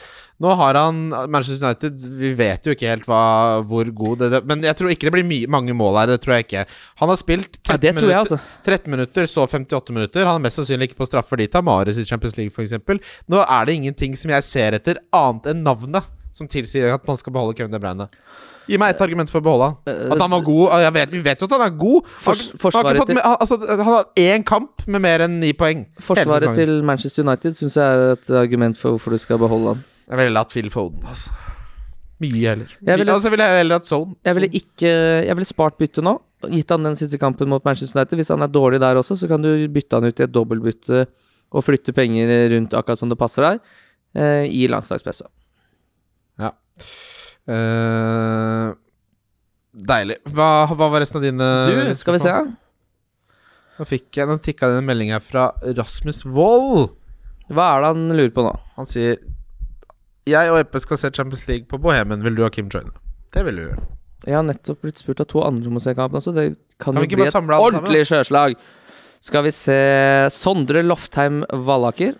[SPEAKER 3] Nå har han Manchester United Vi vet jo ikke helt hva, hvor god det, er, Men jeg tror ikke det blir mye, mange mål her. Det tror jeg ikke. Han har spilt 13,
[SPEAKER 2] Ja, det tror jeg,
[SPEAKER 3] minutter,
[SPEAKER 2] altså.
[SPEAKER 3] 13 minutter, så 58 minutter. Han er mest sannsynlig ikke på straffer. De tar Mares i Champions League, f.eks. Nå er det ingenting som jeg ser etter, annet enn navnet, som tilsier at man skal beholde Kevin De Bruyne. Gi meg ett argument for å beholde han. At han var god. Vet, vi vet jo at han er god. Han,
[SPEAKER 2] Fors-
[SPEAKER 3] han, har altså, han har én kamp med mer enn ni poeng.
[SPEAKER 2] Forsvaret til Manchester United syns jeg er et argument for hvorfor du skal beholde han.
[SPEAKER 3] Jeg ville hatt Phil Foden, altså. Mye heller.
[SPEAKER 2] Jeg ville-
[SPEAKER 3] altså, ville jeg heller hatt Zone.
[SPEAKER 2] Jeg ville ikke Jeg ville spart byttet nå. Gitt han den siste kampen mot Manchester United. Hvis han er dårlig der også, så kan du bytte han ut i et dobbeltbytte og flytte penger rundt akkurat som det passer deg, eh, i landslagspressa.
[SPEAKER 3] Eh, deilig. Hva, hva var resten av dine
[SPEAKER 2] Du, skal vi se.
[SPEAKER 3] Nå fikk jeg, nå tikka det en melding her fra Rasmus Wold.
[SPEAKER 2] Hva er det han lurer på nå?
[SPEAKER 3] Han sier Jeg og Eppe skal se Champions League på Bohemen. Vil du ha Kim joine? Det vil du gjøre.
[SPEAKER 2] Jeg har nettopp blitt spurt av to andre om å se kampen Altså. Det kan,
[SPEAKER 3] Kan
[SPEAKER 2] jo bli et ordentlig sjøslag. Skal vi se Sondre Loftheim Vallaker.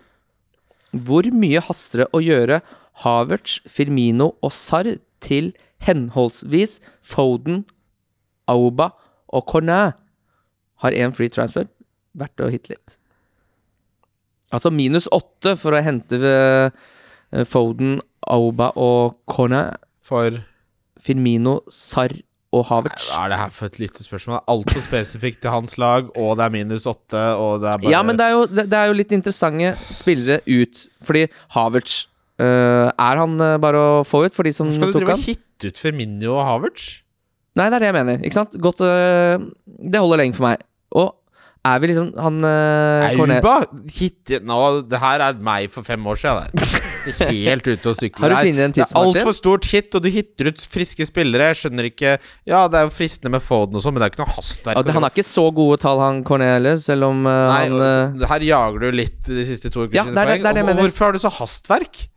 [SPEAKER 2] Hvor mye haster det å gjøre Havertz, Firmino og Sarr til henholdsvis Foden, Auba og Cornet? Har én free transfer. Verdt å hitte litt. Altså minus åtte for å hente eh, Foden, Auba og Cornet.
[SPEAKER 3] For
[SPEAKER 2] Firmino, Sarr og Havertz.
[SPEAKER 3] Hva er det her for et lyttespørsmål? spørsmål? altfor spesifikt til hans lag, og det er minus åtte, og det er bare
[SPEAKER 2] Ja, men det er, jo, det, det er jo litt interessante spillere ut. Fordi Havertz øh, Er han uh, bare å få ut for de som tok
[SPEAKER 3] Hvorfor skal du drive
[SPEAKER 2] han?
[SPEAKER 3] og hitte ut Firmino og Havertz?
[SPEAKER 2] Nei, det er det jeg mener. Ikke sant? Godt uh, Det holder lenge for meg. Og er vi liksom Han uh,
[SPEAKER 3] Auba? Hitte Nå, det her er meg for fem år siden. Der. [laughs] Helt ute å sykle.
[SPEAKER 2] Har du
[SPEAKER 3] der.
[SPEAKER 2] funnet en
[SPEAKER 3] Det er altfor stort hit, og du hitter ut friske spillere. Jeg skjønner ikke Ja, det er jo fristende med Foden og sånn, men det er jo ikke noe hastverk.
[SPEAKER 2] Ja, han har ikke så gode tall, han Cornelius, selv om uh,
[SPEAKER 3] Nei,
[SPEAKER 2] han
[SPEAKER 3] her jager du litt de siste to ukene
[SPEAKER 2] Ja, det er det- er det
[SPEAKER 3] Og
[SPEAKER 2] mener.
[SPEAKER 3] Hvorfor har du så hastverk?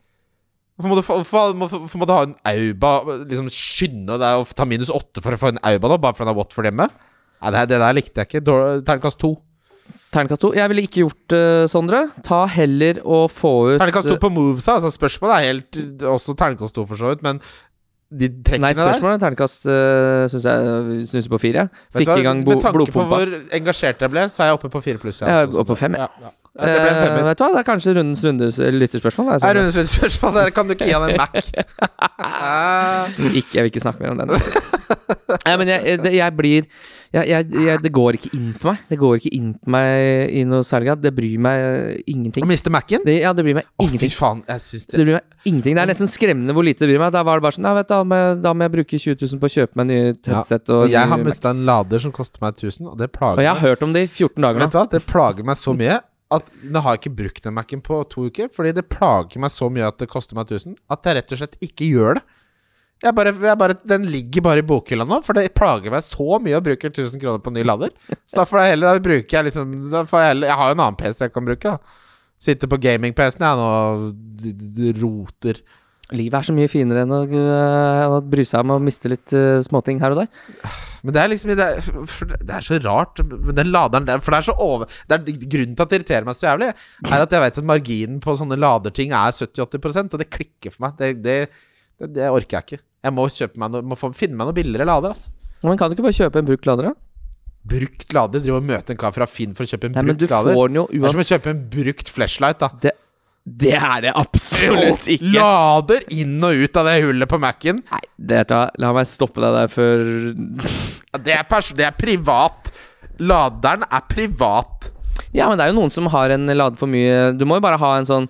[SPEAKER 3] Hvorfor må du, for, for, for må du ha en Auba Liksom skynde deg å ta minus åtte for å få en Auba nå, bare fordi han har Watford hjemme? Nei, det, det der likte jeg ikke. Terningkast to.
[SPEAKER 2] Terningkast to. Jeg ville ikke gjort det, Sondre. Ta heller og få ut
[SPEAKER 3] Terningkast to på movesa. Altså, spørsmålet er helt Også terningkast to, for så vidt, men de trekkene der
[SPEAKER 2] Nei,
[SPEAKER 3] spørsmålet
[SPEAKER 2] spørsmålet terningkast uh, syns jeg snuser på fire. Fikk i gang blodpumpa.
[SPEAKER 3] Med tanke på hvor engasjert jeg ble, så er jeg oppe på fire pluss.
[SPEAKER 2] Jeg er
[SPEAKER 3] altså,
[SPEAKER 2] oppe på fem,
[SPEAKER 3] ja. Ja, ja. det ble en
[SPEAKER 2] Eh, vet du hva, Det er kanskje rundens rundes lytterspørsmål. det er sånn.
[SPEAKER 3] rundens spørsmål der kan du ikke gi han en Mac? [laughs]
[SPEAKER 2] Ikke, jeg vil ikke snakke mer om den. Nei, men jeg, det, jeg blir jeg, jeg, jeg, Det går ikke inn på meg. Det går ikke inn på meg i noe særlig grad. Det bryr meg ingenting.
[SPEAKER 3] Å miste Mac-en?
[SPEAKER 2] Det, ja, det bryr meg
[SPEAKER 3] Å, fy
[SPEAKER 2] ingenting.
[SPEAKER 3] faen. Jeg syns det
[SPEAKER 2] Det bryr meg ingenting. Det er nesten skremmende hvor lite det bryr meg. Da var det bare sånn Ja, vet du, da må, jeg, da må jeg bruke 20 000 på å kjøpe meg nye
[SPEAKER 3] Ja,
[SPEAKER 2] headset.
[SPEAKER 3] Og jeg har
[SPEAKER 2] ny Mac.
[SPEAKER 3] mista en lader som koster meg 1000, og det plager
[SPEAKER 2] og jeg har
[SPEAKER 3] meg.
[SPEAKER 2] hørt om det i 14 dager
[SPEAKER 3] Vet du hva, Det plager meg så mye at nå har jeg ikke brukt den Mac-en på to uker. Fordi det plager meg så mye at det koster meg 1000, at jeg rett og slett ikke gjør det. Jeg bare, jeg bare, den ligger bare i bokhylla nå, for det plager meg så mye å bruke 1000 kroner på ny lader. Så da får jeg heller da bruker jeg liksom jeg, heller, jeg har jo en annen PC jeg kan bruke. da Sitter på gaming-PC-en jeg nå og roter.
[SPEAKER 2] Livet er så mye finere enn å, øh, å bry seg om å miste litt uh, småting her og der.
[SPEAKER 3] Men det er liksom det er, det er så rart Men den laderen der. For det er så over det er, Grunnen til at det irriterer meg så jævlig, er at jeg vet at marginen på sånne laderting er 70-80% og det klikker for meg. Det, det, det, orker jeg ikke. Jeg må kjøpe meg no, må få, finne meg noe billigere lader. Altså.
[SPEAKER 2] Men kan du ikke bare kjøpe en brukt lader, da?
[SPEAKER 3] Brukt lader. Driver og møte en kar fra Finn for å kjøpe en
[SPEAKER 2] Nei, men
[SPEAKER 3] brukt
[SPEAKER 2] du
[SPEAKER 3] lader.
[SPEAKER 2] får den jo
[SPEAKER 3] Det er som å kjøpe en brukt flashlight, da.
[SPEAKER 2] det, det er det absolutt ikke.
[SPEAKER 3] Lader inn og ut av det hullet på Mac-en.
[SPEAKER 2] Nei, det, tar la meg stoppe deg der før
[SPEAKER 3] Det er, det er privat. Laderen er privat.
[SPEAKER 2] Ja, men det er jo noen som har en lader for mye Du må jo bare ha en sånn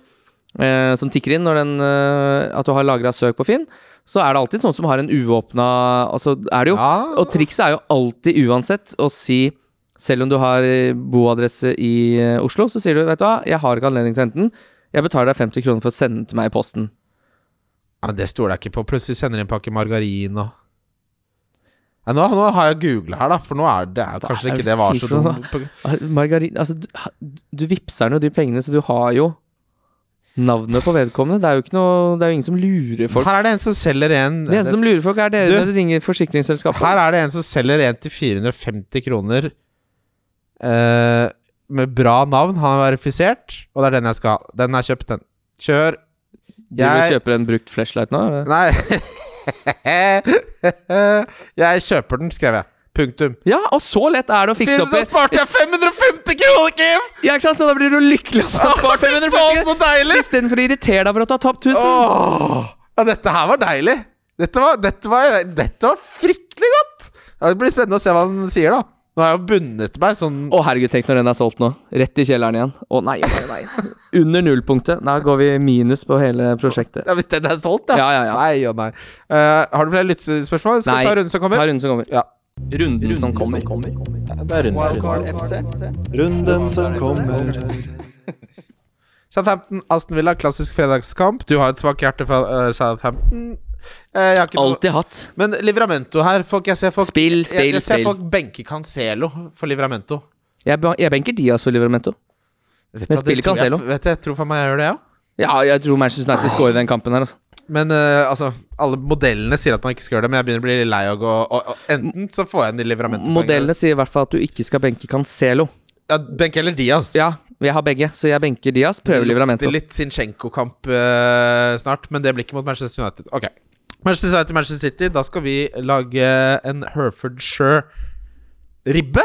[SPEAKER 2] eh, som tikker inn når den eh, At du har lagra søk på Finn. Så er det alltid noen som har en uåpna Og så er det jo
[SPEAKER 3] Ja.
[SPEAKER 2] Og trikset er jo alltid uansett å si Selv om du har boadresse i eh, Oslo, så sier du Vet du hva, jeg har ikke anledning til å hente den. Jeg betaler deg 50 kroner for å sende den til meg i posten.
[SPEAKER 3] Ja, men Det stoler jeg ikke på. Plutselig sender de en pakke margarin og ja, nå, nå har jeg googla her, da, for nå er det er, kanskje
[SPEAKER 2] er
[SPEAKER 3] ikke
[SPEAKER 2] det
[SPEAKER 3] var så dumt.
[SPEAKER 2] Margarin Altså, du, du vippser nå de pengene, så du har jo navnet på vedkommende. Det er jo ikke noe Det er jo ingen som lurer folk.
[SPEAKER 3] Her er det en som selger en
[SPEAKER 2] Det eneste som lurer folk, er dere når dere ringer forsikringsselskapet.
[SPEAKER 3] Her er det en som selger en til 450 kroner eh, med bra navn. Han er verifisert, og det er den jeg skal ha. Den er kjøpt, den. Kjør.
[SPEAKER 2] Du vil kjøpe en brukt flashlight nå? eller?
[SPEAKER 3] Nei [laughs] Jeg kjøper den, skrev jeg. Punktum.
[SPEAKER 2] Ja, og så lett er det å fikse
[SPEAKER 3] opp
[SPEAKER 2] opp
[SPEAKER 3] Da sparte jeg 550 kroner, Kim!
[SPEAKER 2] Ja, ikke sant? Så da blir du lykkelig over å ha spart 550 kroner. Istedenfor å irritere deg for at du har tapt 1000.
[SPEAKER 3] Åh, ja, dette her var deilig. Dette var, dette var, dette var fryktelig godt. Ja, det blir spennende å se hva han sier, da. Nå har jeg jo bundet meg sånn
[SPEAKER 2] Å herregud, tenk når den er solgt nå. Rett i kjelleren igjen. Å nei, nei, nei. Under nullpunktet. Da går vi minus på hele prosjektet.
[SPEAKER 3] ja, Hvis den er solgt, ja.
[SPEAKER 2] Ja, ja, ja.
[SPEAKER 3] Nei og nei. Uh, har du flere lyttespørsmål? Skal
[SPEAKER 2] Nei.
[SPEAKER 3] vi ta runden som kommer?
[SPEAKER 2] Ta runden som kommer.
[SPEAKER 3] Ja.
[SPEAKER 2] Runden som kommer.
[SPEAKER 1] Det er
[SPEAKER 4] Wildcard
[SPEAKER 1] FC.
[SPEAKER 4] Runden som kommer.
[SPEAKER 3] Southampton, Aston Villa, klassisk fredagskamp. Du har et svakt hjerte for uh, Southampton. Eh, jeg
[SPEAKER 2] Alltid hatt.
[SPEAKER 3] Men Livramento her folk, Jeg ser folk
[SPEAKER 2] Spill, spill,
[SPEAKER 3] jeg ser folk benke Cancelo for Livramento.
[SPEAKER 2] Jeg, jeg benker Diaz for Livramento.
[SPEAKER 3] Vet
[SPEAKER 2] Men spiller
[SPEAKER 3] tror jeg- Vet du, jeg tror for meg jeg gjør det, ja.
[SPEAKER 2] Ja, jeg tror Manchester United scorer den kampen her, altså.
[SPEAKER 3] Men uh, altså, alle modellene sier at man ikke skal gjøre det, men jeg begynner å bli litt lei av å og, og, Enten så får jeg en livramento
[SPEAKER 2] Modellene sier i hvert fall at du ikke skal benke Cancelo.
[SPEAKER 3] ja, Benke eller Diaz.
[SPEAKER 2] Ja, jeg har begge, så jeg benker Diaz. Prøver Livramento.
[SPEAKER 3] Det litt Zinchenko-kamp uh, snart, men det blir ikke mot Manchester United. Ok. Manchester United, Manchester City. Da skal vi lage en Herfordshire-ribbe.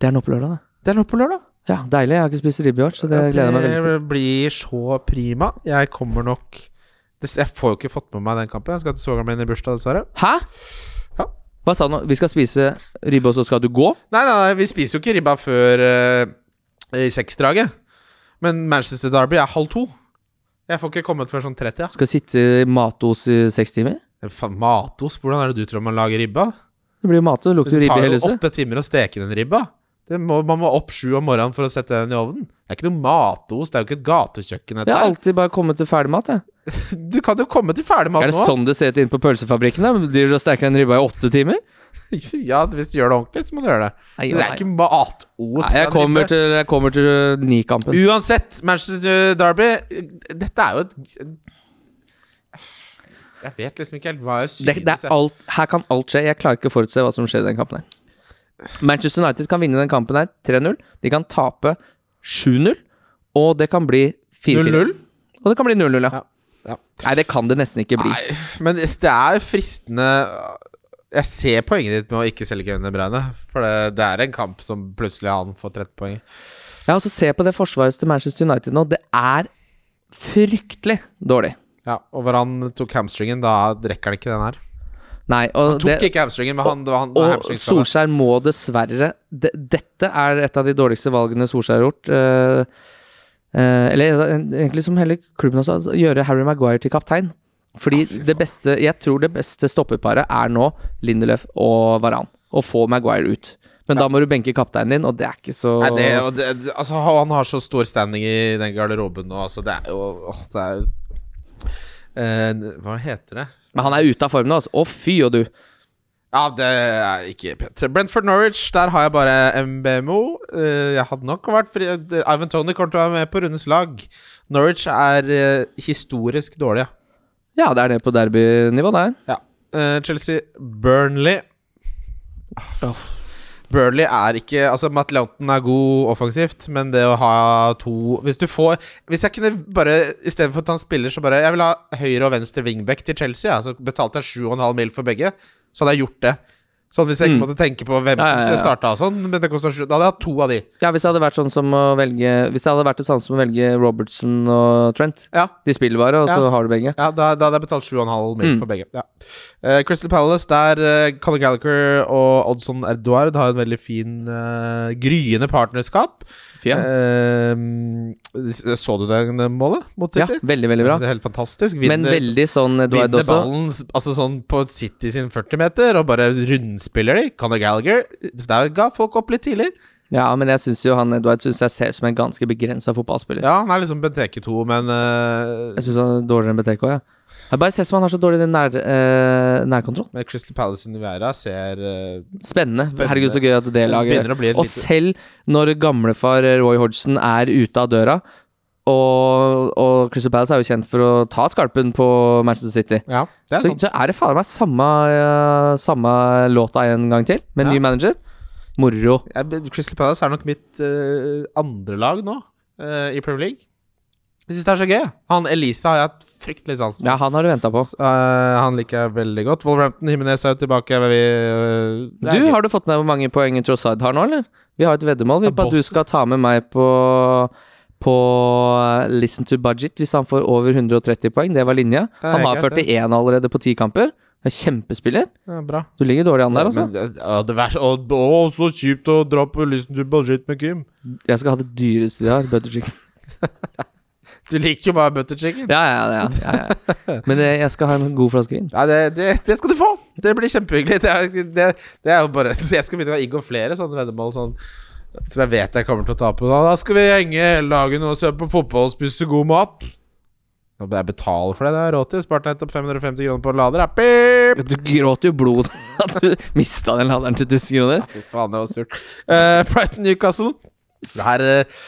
[SPEAKER 2] Det er nå på lørdag, det.
[SPEAKER 3] Det er nå på lørdag.
[SPEAKER 2] Ja, deilig. Jeg har ikke spist ribbe i år, så det gleder jeg meg veldig til.
[SPEAKER 3] Det blir så prima. Jeg kommer nok jeg får jo ikke fått med meg den kampen. Jeg skal til svogeren min i bursdag, dessverre.
[SPEAKER 2] Hæ?
[SPEAKER 3] Ja.
[SPEAKER 2] Hva sa du nå? Vi skal spise ribbe, og så skal du gå?
[SPEAKER 3] Nei, nei, nei, vi spiser jo ikke ribba før uh, i seksdraget. Men Manchester Derby er halv to. Jeg får ikke kommet før sånn 30. Ja.
[SPEAKER 2] Skal sitte matos i seks timer?
[SPEAKER 3] Faen, Matos, hvordan er det du tror man lager ribba?
[SPEAKER 2] Det blir jo mat, det lukter ribbe i hele huset.
[SPEAKER 3] Det tar jo åtte timer å steke den ribba. Det må, man må opp sju om morgenen for å sette den i ovnen. Det er ikke noe matos, det er jo ikke et gatekjøkken.
[SPEAKER 2] Jeg har alltid bare kommet til ferdigmat, jeg. [laughs]
[SPEAKER 3] Du kan jo komme til ferdigmat
[SPEAKER 2] Er det
[SPEAKER 3] nå.
[SPEAKER 2] sånn det ser ut inne på pølsefabrikken? da? Driver du og steker den ribba i åtte timer? [laughs]
[SPEAKER 3] Ja, hvis du gjør det ordentlig, så må du gjøre det.
[SPEAKER 2] Nei,
[SPEAKER 3] Men det er ikke matos.
[SPEAKER 2] Nei, jeg kommer til, jeg kommer til ni-kampen.
[SPEAKER 3] Uansett, Manchester Derby Dette er jo et Jeg vet liksom ikke helt hva jeg synes.
[SPEAKER 2] Det, det er alt, her kan alt skje. Jeg klarer ikke å forutse hva som skjer i den kampen her. Manchester United kan vinne den kampen her 3-0. De kan tape 7-0, og det kan bli 4-4.
[SPEAKER 3] 0-0?
[SPEAKER 2] Og det kan bli 0-0, ja.
[SPEAKER 3] Ja, ja.
[SPEAKER 2] Nei, det kan det nesten ikke bli.
[SPEAKER 3] Nei, men det er fristende Jeg ser poenget ditt med å ikke selge Kevin De Bruyne. For det, det er en kamp som plutselig han får 30 poeng.
[SPEAKER 2] Ja, og så Se på det forsvaret til Manchester United nå. Det er fryktelig dårlig.
[SPEAKER 3] Ja, og hvor han tok hamstringen, da rekker han ikke den her.
[SPEAKER 2] Nei,
[SPEAKER 3] Han tok
[SPEAKER 2] det,
[SPEAKER 3] ikke hamstringen, men han, det var han
[SPEAKER 2] Og. Solskjær må dessverre de, Dette er et av de dårligste valgene Solskjær har gjort. Uh, uh, eller egentlig som hele klubben også, altså, gjøre Harry Maguire til kaptein. Fordi det beste Jeg tror det beste stopperparet er nå Lindelöf og Varan. Å få Maguire ut. Men da må du benke kapteinen din, og det er ikke så
[SPEAKER 3] Nei, det, det, altså, han har så stor standing i den garderoben nå, altså. Det er jo åh, Det er eh, Hva heter det?
[SPEAKER 2] Men han er ute av form nå, altså. Å, fy og du.
[SPEAKER 3] Ja, det er ikke pent. Brentford Norwich, der har jeg bare MBMO. Eh, jeg hadde nok vært fri Ivan Tony kommer til å være med på rundens lag. Norwich er eh, historisk dårlige.
[SPEAKER 2] Ja, det er det på derbynivå, det her.
[SPEAKER 3] Ja. Uh, Chelsea Burnley Burnley er ikke Altså, Matt Loughton er god offensivt, men det å ha to Hvis du får Hvis jeg kunne bare Istedenfor at han spiller, så bare Jeg vil ha høyre og venstre wingback til Chelsea. Ja, så betalte jeg 7,5 mil for begge. Så hadde jeg gjort det. Sånn hvis jeg ikke
[SPEAKER 2] Mm.
[SPEAKER 3] måtte tenke på hvem
[SPEAKER 2] Ja,
[SPEAKER 3] som
[SPEAKER 2] ja,
[SPEAKER 3] skulle
[SPEAKER 2] ja.
[SPEAKER 3] starta og sånn. Men det sju- Da hadde jeg hatt to av de.
[SPEAKER 2] Ja, hvis det hadde vært sånn som å velge Hvis det hadde vært det samme som å velge Robertson og Trent.
[SPEAKER 3] Ja,
[SPEAKER 2] De spiller bare, og så har du begge.
[SPEAKER 3] ja da, da hadde jeg betalt 7,5 mil
[SPEAKER 2] Mm.
[SPEAKER 3] for begge. Ja. Uh, Crystal Palace, der uh, Colin Gallagher og Oddson Erdoard har en veldig fin uh, gryende partnerskap.
[SPEAKER 2] Fy, ja.
[SPEAKER 3] Eh, så du det målet mot
[SPEAKER 2] ja, veldig, veldig bra.
[SPEAKER 3] Det er helt fantastisk.
[SPEAKER 2] Men veldig sånn
[SPEAKER 3] vinner
[SPEAKER 2] også.
[SPEAKER 3] ballen altså sånn på City sin 40-meter og bare rundspiller de. Conor Gallagher Der ga folk opp litt tidligere.
[SPEAKER 2] Ja, men jeg syns jo han Edward synes jeg ser ut som en ganske begrensa fotballspiller.
[SPEAKER 3] Ja, han er liksom Benteke 2, men uh...
[SPEAKER 2] Jeg syns han er dårligere enn BTK, ja. Jeg bare ser som han har så dårlig nær, uh, nærkontroll.
[SPEAKER 3] men Crystal Palace Univera ser uh,
[SPEAKER 2] Spennende.
[SPEAKER 3] Spennende.
[SPEAKER 2] Herregud, så gøy at det laget Og
[SPEAKER 3] litt...
[SPEAKER 2] selv når gamlefar Roy Hodgson er ute av døra, og, og Crystal Palace er jo kjent for å ta skarpen på Manchester City,
[SPEAKER 3] Ja, det er
[SPEAKER 2] så, så er det fader meg samme, uh, samme låta en gang til, med
[SPEAKER 3] Ja.
[SPEAKER 2] ny manager. Moro.
[SPEAKER 3] Ja, Crystal Palace er nok mitt uh, andre lag nå uh, i Premier League. Jeg syns det er så gøy. Han Elisa har jeg hatt fryktelig sansen
[SPEAKER 2] Ja, han har du venta på.
[SPEAKER 3] Så, uh, han liker jeg veldig godt. Wolverhampton Himinez er jo tilbake. Vi, uh, er
[SPEAKER 2] Du, har du fått med hvor mange poeng Trossard har nå, eller? Vi har et veddemål vi, på at du skal ta med meg på på Listen to Budget hvis han får over 130 poeng. Det var linja. Han har 41 allerede på 10 kamper. Det er Kjempespiller.
[SPEAKER 3] ja,
[SPEAKER 2] Du ligger dårlig an der, altså.
[SPEAKER 3] Men, ja, det er så, å, å, så kjipt å dra på Listen to Budget med Kim.
[SPEAKER 2] Jeg skal ha det dyreste de har, butter chicken. [laughs]
[SPEAKER 3] Du liker jo bare butter chicken.
[SPEAKER 2] Ja, ja, ja, ja, ja. Men det, jeg skal ha en god flaske vin.
[SPEAKER 3] Ja, det, det, det skal du få! Det blir kjempehyggelig. Det er, det, det er jo bare [laughs] Jeg skal begynne å inngå flere sånne veddemål sånn, som jeg vet jeg kommer til å tape. Da, da skal vi henge hele dagen og se på fotball og spise god mat. Ja, Jeg betaler for det. Det er råd til. Spart nettopp 550 kroner på en lader. Pip!
[SPEAKER 2] Du gråt jo blod da [laughs] du mista den laderen til 1000 kroner.
[SPEAKER 3] Fy faen, det var surt. Uh, Brighton Newcastle. Det her, eh,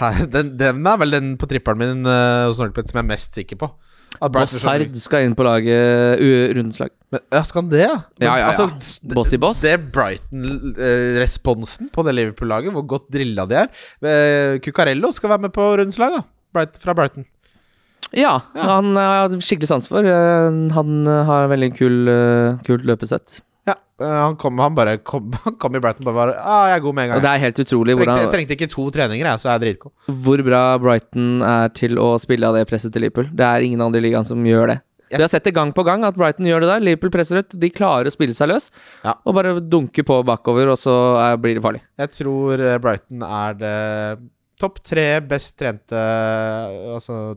[SPEAKER 3] her den, den er vel den på trippelen min uh, hos som jeg er mest sikker på. Slår
[SPEAKER 2] Bossard skal inn på laget u- rundens lag.
[SPEAKER 3] Ja, skal han det, ja? Men,
[SPEAKER 2] Ja, ja, ja.
[SPEAKER 3] Altså,
[SPEAKER 2] Boss i boss.
[SPEAKER 3] Det Brighton-responsen på det Liverpool-laget, hvor godt drilla de er Eh, Cucarello skal være med på rundens lag, da. Bright, fra Brighton.
[SPEAKER 2] Ja, han har skikkelig sans for. Eh, Han har veldig kul, eh, kult løpesett.
[SPEAKER 3] Eh, Han kom, han bare kom, [laughs] han kom i Brighton bare var, ah, jeg er god med en
[SPEAKER 2] Og
[SPEAKER 3] gang.
[SPEAKER 2] det er helt utrolig
[SPEAKER 3] Jeg trengte, jeg trengte ikke to treninger, jeg, så jeg er dritgod.
[SPEAKER 2] hvor bra Brighton er til å spille av det presset til Liverpool. Det er ingen andre i ligaen som gjør det.
[SPEAKER 3] Ja.
[SPEAKER 2] Vi har sett det gang på gang at Brighton gjør det der. Liverpool presser ut. De klarer å spille seg løs
[SPEAKER 3] Ja.
[SPEAKER 2] og bare dunke på bakover, og så er, blir det farlig.
[SPEAKER 3] Jeg tror eh, Brighton er det topp tre best trente altså,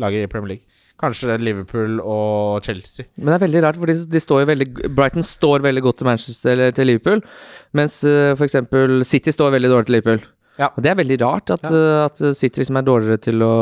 [SPEAKER 3] laget i Premier League. Kanskje Liverpool og Chelsea.
[SPEAKER 2] Men det er veldig rart, for de, de står jo veldig Brighton står veldig godt til Manchester eller til Liverpool, mens uh, f.eks. City står veldig dårlig til Liverpool.
[SPEAKER 3] Ja.
[SPEAKER 2] Og det er veldig rart at,
[SPEAKER 3] Ja.
[SPEAKER 2] eh, at City liksom er dårligere til å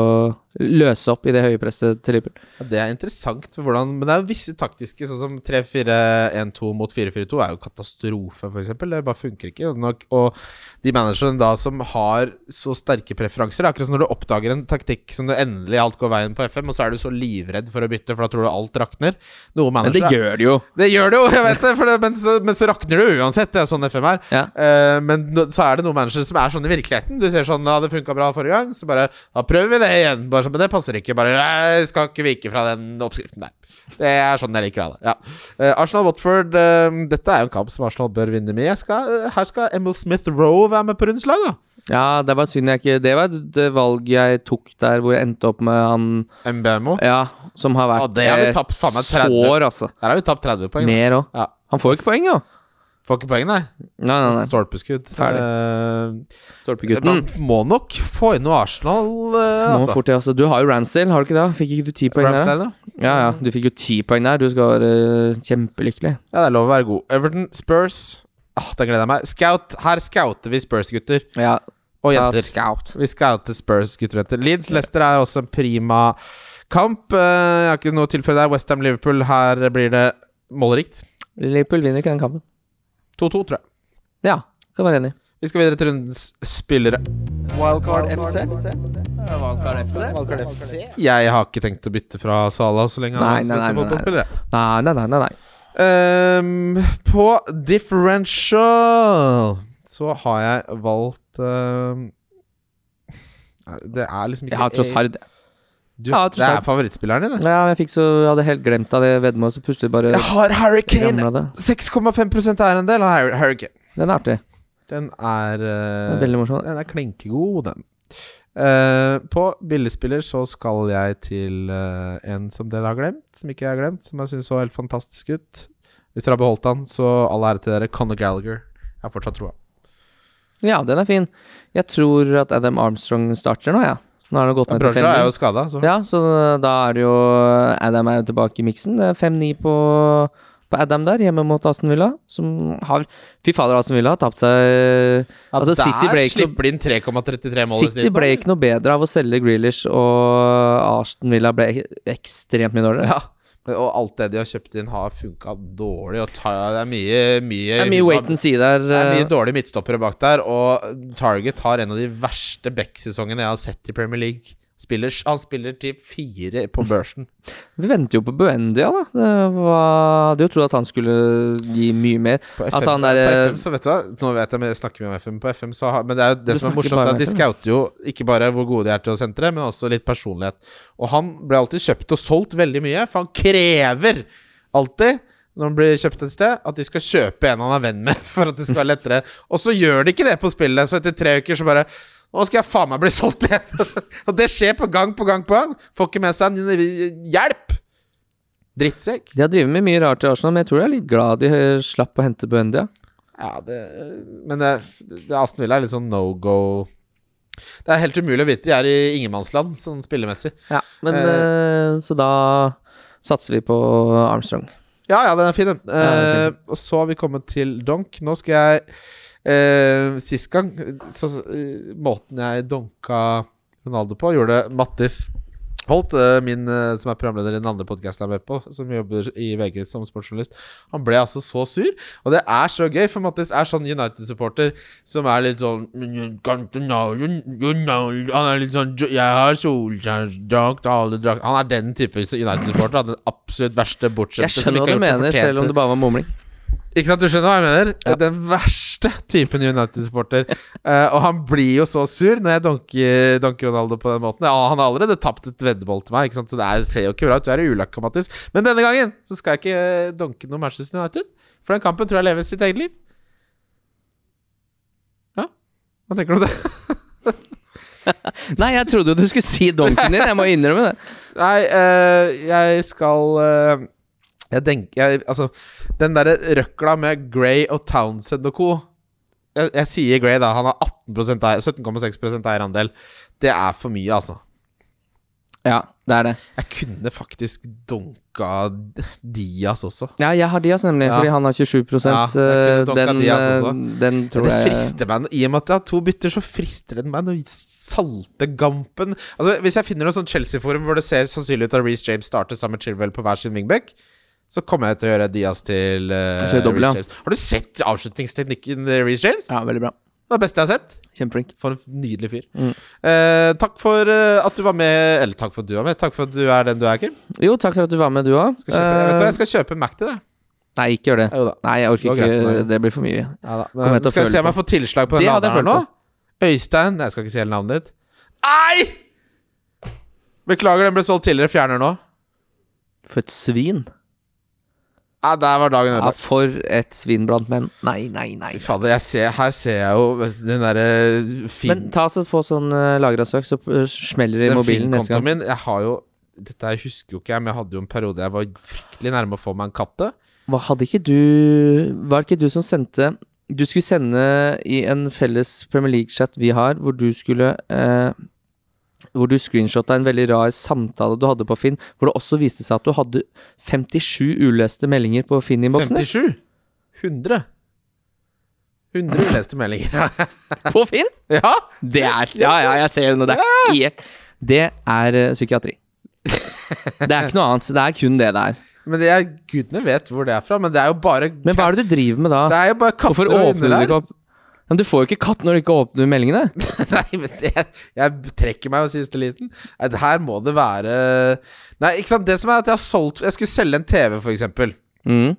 [SPEAKER 2] løse opp i det høye presset til Liverpool.
[SPEAKER 3] Ja, det er interessant, hvordan, men det er visse taktiske, sånn som 3-4-1-2 mot 4-4-2 er jo katastrofe, eksempel. Det bare funker ikke. Og Nok, og de managerne da som har så sterke preferanser, det er akkurat som når du oppdager en taktikk som du endelig alt går veien på FM, og så er du så livredd for å bytte, for da tror du alt rakner. Noen
[SPEAKER 2] Men det gjør det jo.
[SPEAKER 3] Det gjør det jo, jeg vet det, for det men, så, men så rakner det uansett. Det er sånn FM er.
[SPEAKER 2] Ja.
[SPEAKER 3] Uh, men så er det noen managere som er sånn i virkeligheten. Du ser sånn Ja, det funka bra forrige gang, så bare Da prøver vi det igjen. Bare sånn, Men det passer ikke. Bare Jeg skal ikke vike fra den oppskriften der. Det er sånn jeg liker å ha det. Ja. Eh, Arsenal-Watford eh, Dette er jo en kamp som Arsenal bør vinne med. Skal, eh, her skal Emil Smith Roe være med på rundens lag, da.
[SPEAKER 2] Ja, det var synd jeg ikke Det var det valget jeg tok der hvor jeg endte opp med han
[SPEAKER 3] MBMO.
[SPEAKER 2] Ja, som har vært
[SPEAKER 3] ah, det har vi tapt faen meg 30.
[SPEAKER 2] sår, altså.
[SPEAKER 3] Der har vi tapt 30 poeng.
[SPEAKER 2] Mer òg.
[SPEAKER 3] Ja.
[SPEAKER 2] Han får jo ikke poeng, jo.
[SPEAKER 3] Får ikke poeng, nei.
[SPEAKER 2] Nei, nei, nei.
[SPEAKER 3] Stolpeskudd.
[SPEAKER 2] Ferdig.
[SPEAKER 3] Uh,
[SPEAKER 2] Stolpegutten.
[SPEAKER 3] Man må nok få inn noe Arsenal,
[SPEAKER 2] uh,
[SPEAKER 3] altså.
[SPEAKER 2] fort, ja, altså. Du har jo Ramsdale, har du ikke det? Fikk ikke du ti poeng der?
[SPEAKER 3] Ramsdale, da?
[SPEAKER 2] Ja, ja. Du fikk jo ti poeng der. Du skal være uh, kjempelykkelig.
[SPEAKER 3] Ja, det er lov å være god. Everton, Spurs ah, Da gleder jeg meg. Scout. Her scouter vi Spurs-gutter
[SPEAKER 2] Ja,
[SPEAKER 3] og jenter.
[SPEAKER 2] scout.
[SPEAKER 3] Vi scouter Spurs-gutter og jenter. Leeds Leicester er også en prima kamp. Jeg har ikke noe å tilføye der. Westham Liverpool, her blir det målrikt.
[SPEAKER 2] Liverpool vinner ikke den kampen.
[SPEAKER 3] 2-2, tror jeg.
[SPEAKER 2] Ja, kan være enig.
[SPEAKER 3] Vi skal videre til rundens spillere.
[SPEAKER 1] Wildcard FC.
[SPEAKER 2] Wildcard FC.
[SPEAKER 3] Jeg har ikke tenkt å bytte fra Sala så lenge han
[SPEAKER 2] Nei,
[SPEAKER 3] er
[SPEAKER 2] nei,
[SPEAKER 3] beste
[SPEAKER 2] nei, nei,
[SPEAKER 3] fotballspillere.
[SPEAKER 2] Nei, nei, nei. nei, nei.
[SPEAKER 3] Ehm, på differential så har jeg valgt um, Det er liksom ikke
[SPEAKER 2] Jeg har tross Trossard.
[SPEAKER 3] Du,
[SPEAKER 2] Ja,
[SPEAKER 3] det er favorittspilleren din, det.
[SPEAKER 2] Ja, jeg så Jeg hadde helt glemt av det veddemålet, så plutselig bare
[SPEAKER 3] Jeg har Harry Kane!
[SPEAKER 2] ramla
[SPEAKER 3] 6,5 er en del av Kane.
[SPEAKER 2] Den er artig.
[SPEAKER 3] Den er,
[SPEAKER 2] Den
[SPEAKER 3] eh,
[SPEAKER 2] er veldig morsom.
[SPEAKER 3] Den er klinkegod, den. Uh, på billigspiller så skal jeg til uh, en som dere har glemt, som ikke jeg har glemt, som jeg syns så helt fantastisk ut. Hvis dere har beholdt han, så all ære til dere. Conor Gallagher. Jeg har fortsatt troa.
[SPEAKER 2] Ja, den er fin. Jeg tror at Adam Armstrong starter nå, ja. Nå har det gått ned til
[SPEAKER 3] Bransja er jo
[SPEAKER 2] 5-9.
[SPEAKER 3] skada, så
[SPEAKER 2] Ja, så da er det jo Adam er jo tilbake i miksen. Det er 5-9 på, på Adam der, hjemme mot Aston Villa. Som har Fy fader, Aston Villa har tapt seg
[SPEAKER 3] ja,
[SPEAKER 2] altså,
[SPEAKER 3] Der slipper de inn 3,33 mål
[SPEAKER 2] City ble ikke noe bedre av å selge Grealish, og Aston Villa ble ekstremt mye dårligere.
[SPEAKER 3] Ja, og alt det de har kjøpt inn, har funka dårlig. Det er mye, mye
[SPEAKER 2] Det er mye wait and see der.
[SPEAKER 3] Det er mye
[SPEAKER 2] eh,
[SPEAKER 3] dårlige midtstoppere bak der, og Target har en av de verste back-sesongene jeg har sett i Premier League. Spiller, han spiller til fire på børsen.
[SPEAKER 2] Vi venter jo på Buendia, da. Det var, hadde jo trodd at han skulle gi mye mer.
[SPEAKER 3] På FM,
[SPEAKER 2] der,
[SPEAKER 3] på FM så vet du hva Nå vet jeg men jeg snakker mye om FM på FM, så har, men det er jo det som er morsomt, at de scouter jo ikke bare hvor gode de er til å sentre, men også litt personlighet. Og han ble alltid kjøpt og solgt veldig mye, for han krever alltid når han blir kjøpt et sted, at de skal kjøpe en han er venn med, [laughs] for at det skal være lettere. Og så gjør de ikke det på spillet, så etter tre uker så bare nå skal jeg faen meg bli solgt igjen! [laughs] og det skjer på gang på gang på gang. Får ikke med seg en hjelp! Drittsekk.
[SPEAKER 2] De har drevet med mye rart i Arsenal, men jeg tror de er litt glad de eh, slapp å hente Buendia.
[SPEAKER 3] Ja, det Men det, det Aston Villa er litt sånn no go Det er helt umulig å vite. De er i ingenmannsland, sånn spillemessig.
[SPEAKER 2] Ja, men eh, Så da satser vi på Armstrong.
[SPEAKER 3] Ja, ja, den er fin, den.
[SPEAKER 2] Ja, den er
[SPEAKER 3] Eh, og så har vi kommet til donk. Nå skal jeg eh, Sist gang så, uh, Måten jeg donka Ronaldo på, gjorde Mattis Holt, uh, min, uh, som er programleder i den andre podkasten jeg er med på, som jobber i VG som sportsjournalist, han ble altså så sur. Og det er så gøy, for Mattis er sånn United-supporter som er litt sånn Han er litt sånn «Jeg har solskjærsdrakt, alle Han er den type United-supporter. Den absolutt verste
[SPEAKER 2] Jeg
[SPEAKER 3] bortskjemte som
[SPEAKER 2] skjønner hva du mener, selv om det bare var mumling.
[SPEAKER 3] Ikke sant, du skjønner hva jeg mener? Den verste typen United-supporter. uh, og han blir jo så sur når jeg donker, donker Ronaldo på den måten. Ja, han har allerede tapt et veddemål til meg, ikke sant? så det er, ser jo ikke bra ut. Du er ulakka, Mattis. Men denne gangen så skal jeg ikke eh, donke noe Manchester United. For den kampen tror jeg lever sitt eget liv. Ja, hva tenker du om det? [laughs]
[SPEAKER 2] Nei, jeg trodde jo du skulle si donken din. Jeg må innrømme det. [laughs]
[SPEAKER 3] Nei, uh, jeg skal eh, Jeg tenker jeg, Altså, den derre røkla med Gray og Townsend og co. Jeg, jeg sier Gray, da. Han har 18% eier, 17,6% eierandel. Det er for mye, altså.
[SPEAKER 2] Ja, det er det.
[SPEAKER 3] Jeg kunne faktisk dunka Dias også.
[SPEAKER 2] Ja, jeg har Dias, nemlig,
[SPEAKER 3] Ja.
[SPEAKER 2] fordi han har 27
[SPEAKER 3] Ja, jeg donka
[SPEAKER 2] den, eh, den tror
[SPEAKER 3] det frister meg I og med at jeg har to bytter, så frister det meg å salte gampen. Altså, Hvis jeg finner noe sånn Chelsea-forum hvor det ser sannsynlig ut at Reece James starter sammen med Chilwell på hver sin wingback, så kommer jeg til å gjøre Diaz til uh,
[SPEAKER 2] Reece James. ja.
[SPEAKER 3] Har du sett avslutningsteknikken til Reece James?
[SPEAKER 2] Ja, veldig bra.
[SPEAKER 3] Det er det beste jeg har sett.
[SPEAKER 2] Kjempeflink.
[SPEAKER 3] For en nydelig fyr.
[SPEAKER 2] Mm.
[SPEAKER 3] Eh, takk for eh, at du var med. Eller takk for at du var med. Takk for at du er den du er, Kim.
[SPEAKER 2] Jo, takk for at du var med, du òg.
[SPEAKER 3] Uh, jeg jeg skal kjøpe Mac til deg.
[SPEAKER 2] Nei, ikke gjør det. Nei, jeg orker
[SPEAKER 3] Det
[SPEAKER 2] ikke. Det blir for mye.
[SPEAKER 3] Ja,
[SPEAKER 2] jeg
[SPEAKER 3] skal jeg se om jeg får tilslag på den laderen her
[SPEAKER 2] nå?
[SPEAKER 3] Øystein Jeg skal ikke si hele navnet ditt. Ei! Beklager, den ble solgt tidligere. Fjerner nå.
[SPEAKER 2] For et svin.
[SPEAKER 3] Ja, der var dagen
[SPEAKER 2] Ja, for et svin blant menn. Nei, nei, nei.
[SPEAKER 3] Fader, jeg ser, her ser jeg jo den derre fin...
[SPEAKER 2] Men ta så få sånn uh, lagra-søk, så uh, smeller det i
[SPEAKER 3] den
[SPEAKER 2] mobilen neste gang.
[SPEAKER 3] min Jeg har jo Dette jeg husker jo ikke jeg, men jeg hadde jo en periode jeg var fryktelig nærme å få meg en katte.
[SPEAKER 2] Hva hadde ikke du Var det ikke du som sendte Du skulle sende i en felles Premier League-chat vi har, hvor du skulle eh, Hvor du screenshotta en veldig rar samtale du hadde på Finn, hvor det også viste seg at du hadde 57 uleste meldinger på Finn-innboksen din.
[SPEAKER 3] 57? 100? 100 uleste meldinger. [laughs]
[SPEAKER 2] På Finn?
[SPEAKER 3] ja!
[SPEAKER 2] Det er Ja, ja, jeg ser det nå. Det Det er eh, psykiatri. [laughs] Det er ikke noe annet. Det er kun det det er.
[SPEAKER 3] Men det er, gudene vet hvor det er fra. Men det er jo bare
[SPEAKER 2] Men hva er det du driver med da?
[SPEAKER 3] Det er jo bare
[SPEAKER 2] Hvorfor
[SPEAKER 3] katter og
[SPEAKER 2] åpner du ikke opp Men du får jo ikke katt når du ikke åpner meldingene. [laughs]
[SPEAKER 3] Nei, men det, jeg trekker meg jo siste liten. Nei, det her må det være Nei, ikke sant. Det som er at jeg har solgt Jeg skulle selge en TV, for eksempel.
[SPEAKER 2] Mm.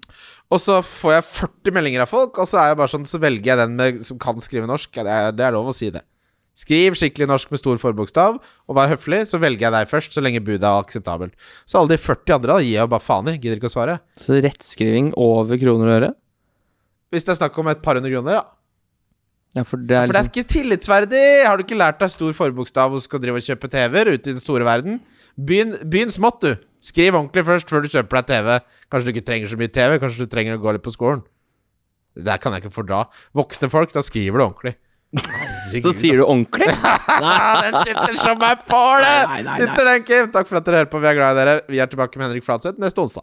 [SPEAKER 3] Og så får jeg 40 meldinger av folk, og så er jeg bare sånn Så velger jeg den med, som kan skrive norsk. Det er, det er lov å si det. Skriv skikkelig norsk med stor forbokstav, og vær høflig, så velger jeg deg først, så lenge budet er akseptabelt. Så alle de 40 andre da gir jeg jo bare faen i. Gidder ikke å svare.
[SPEAKER 2] Så rettskriving over kroner og øre?
[SPEAKER 3] Hvis det er snakk om et par hundre kroner, ja.
[SPEAKER 2] Ja, for det er
[SPEAKER 3] For det er
[SPEAKER 2] liksom
[SPEAKER 3] ikke tillitsverdig! Har du ikke lært deg stor forbokstav og skal drive og kjøpe TV-er ute i den store verden? Begynn, begynn smått, du. Skriv ordentlig først før du kjøper deg TV. Kanskje du ikke trenger så mye TV, kanskje du trenger å gå litt på skolen. Det der kan jeg ikke fordra. Voksne folk, da skriver du ordentlig.
[SPEAKER 2] Så sier du ordentlig? [laughs] [laughs]
[SPEAKER 3] den sitter som ei påle! Sitter den, Kim. Takk for at dere hører på. Vi er glad i dere. Vi er tilbake med Henrik Fladseth neste onsdag.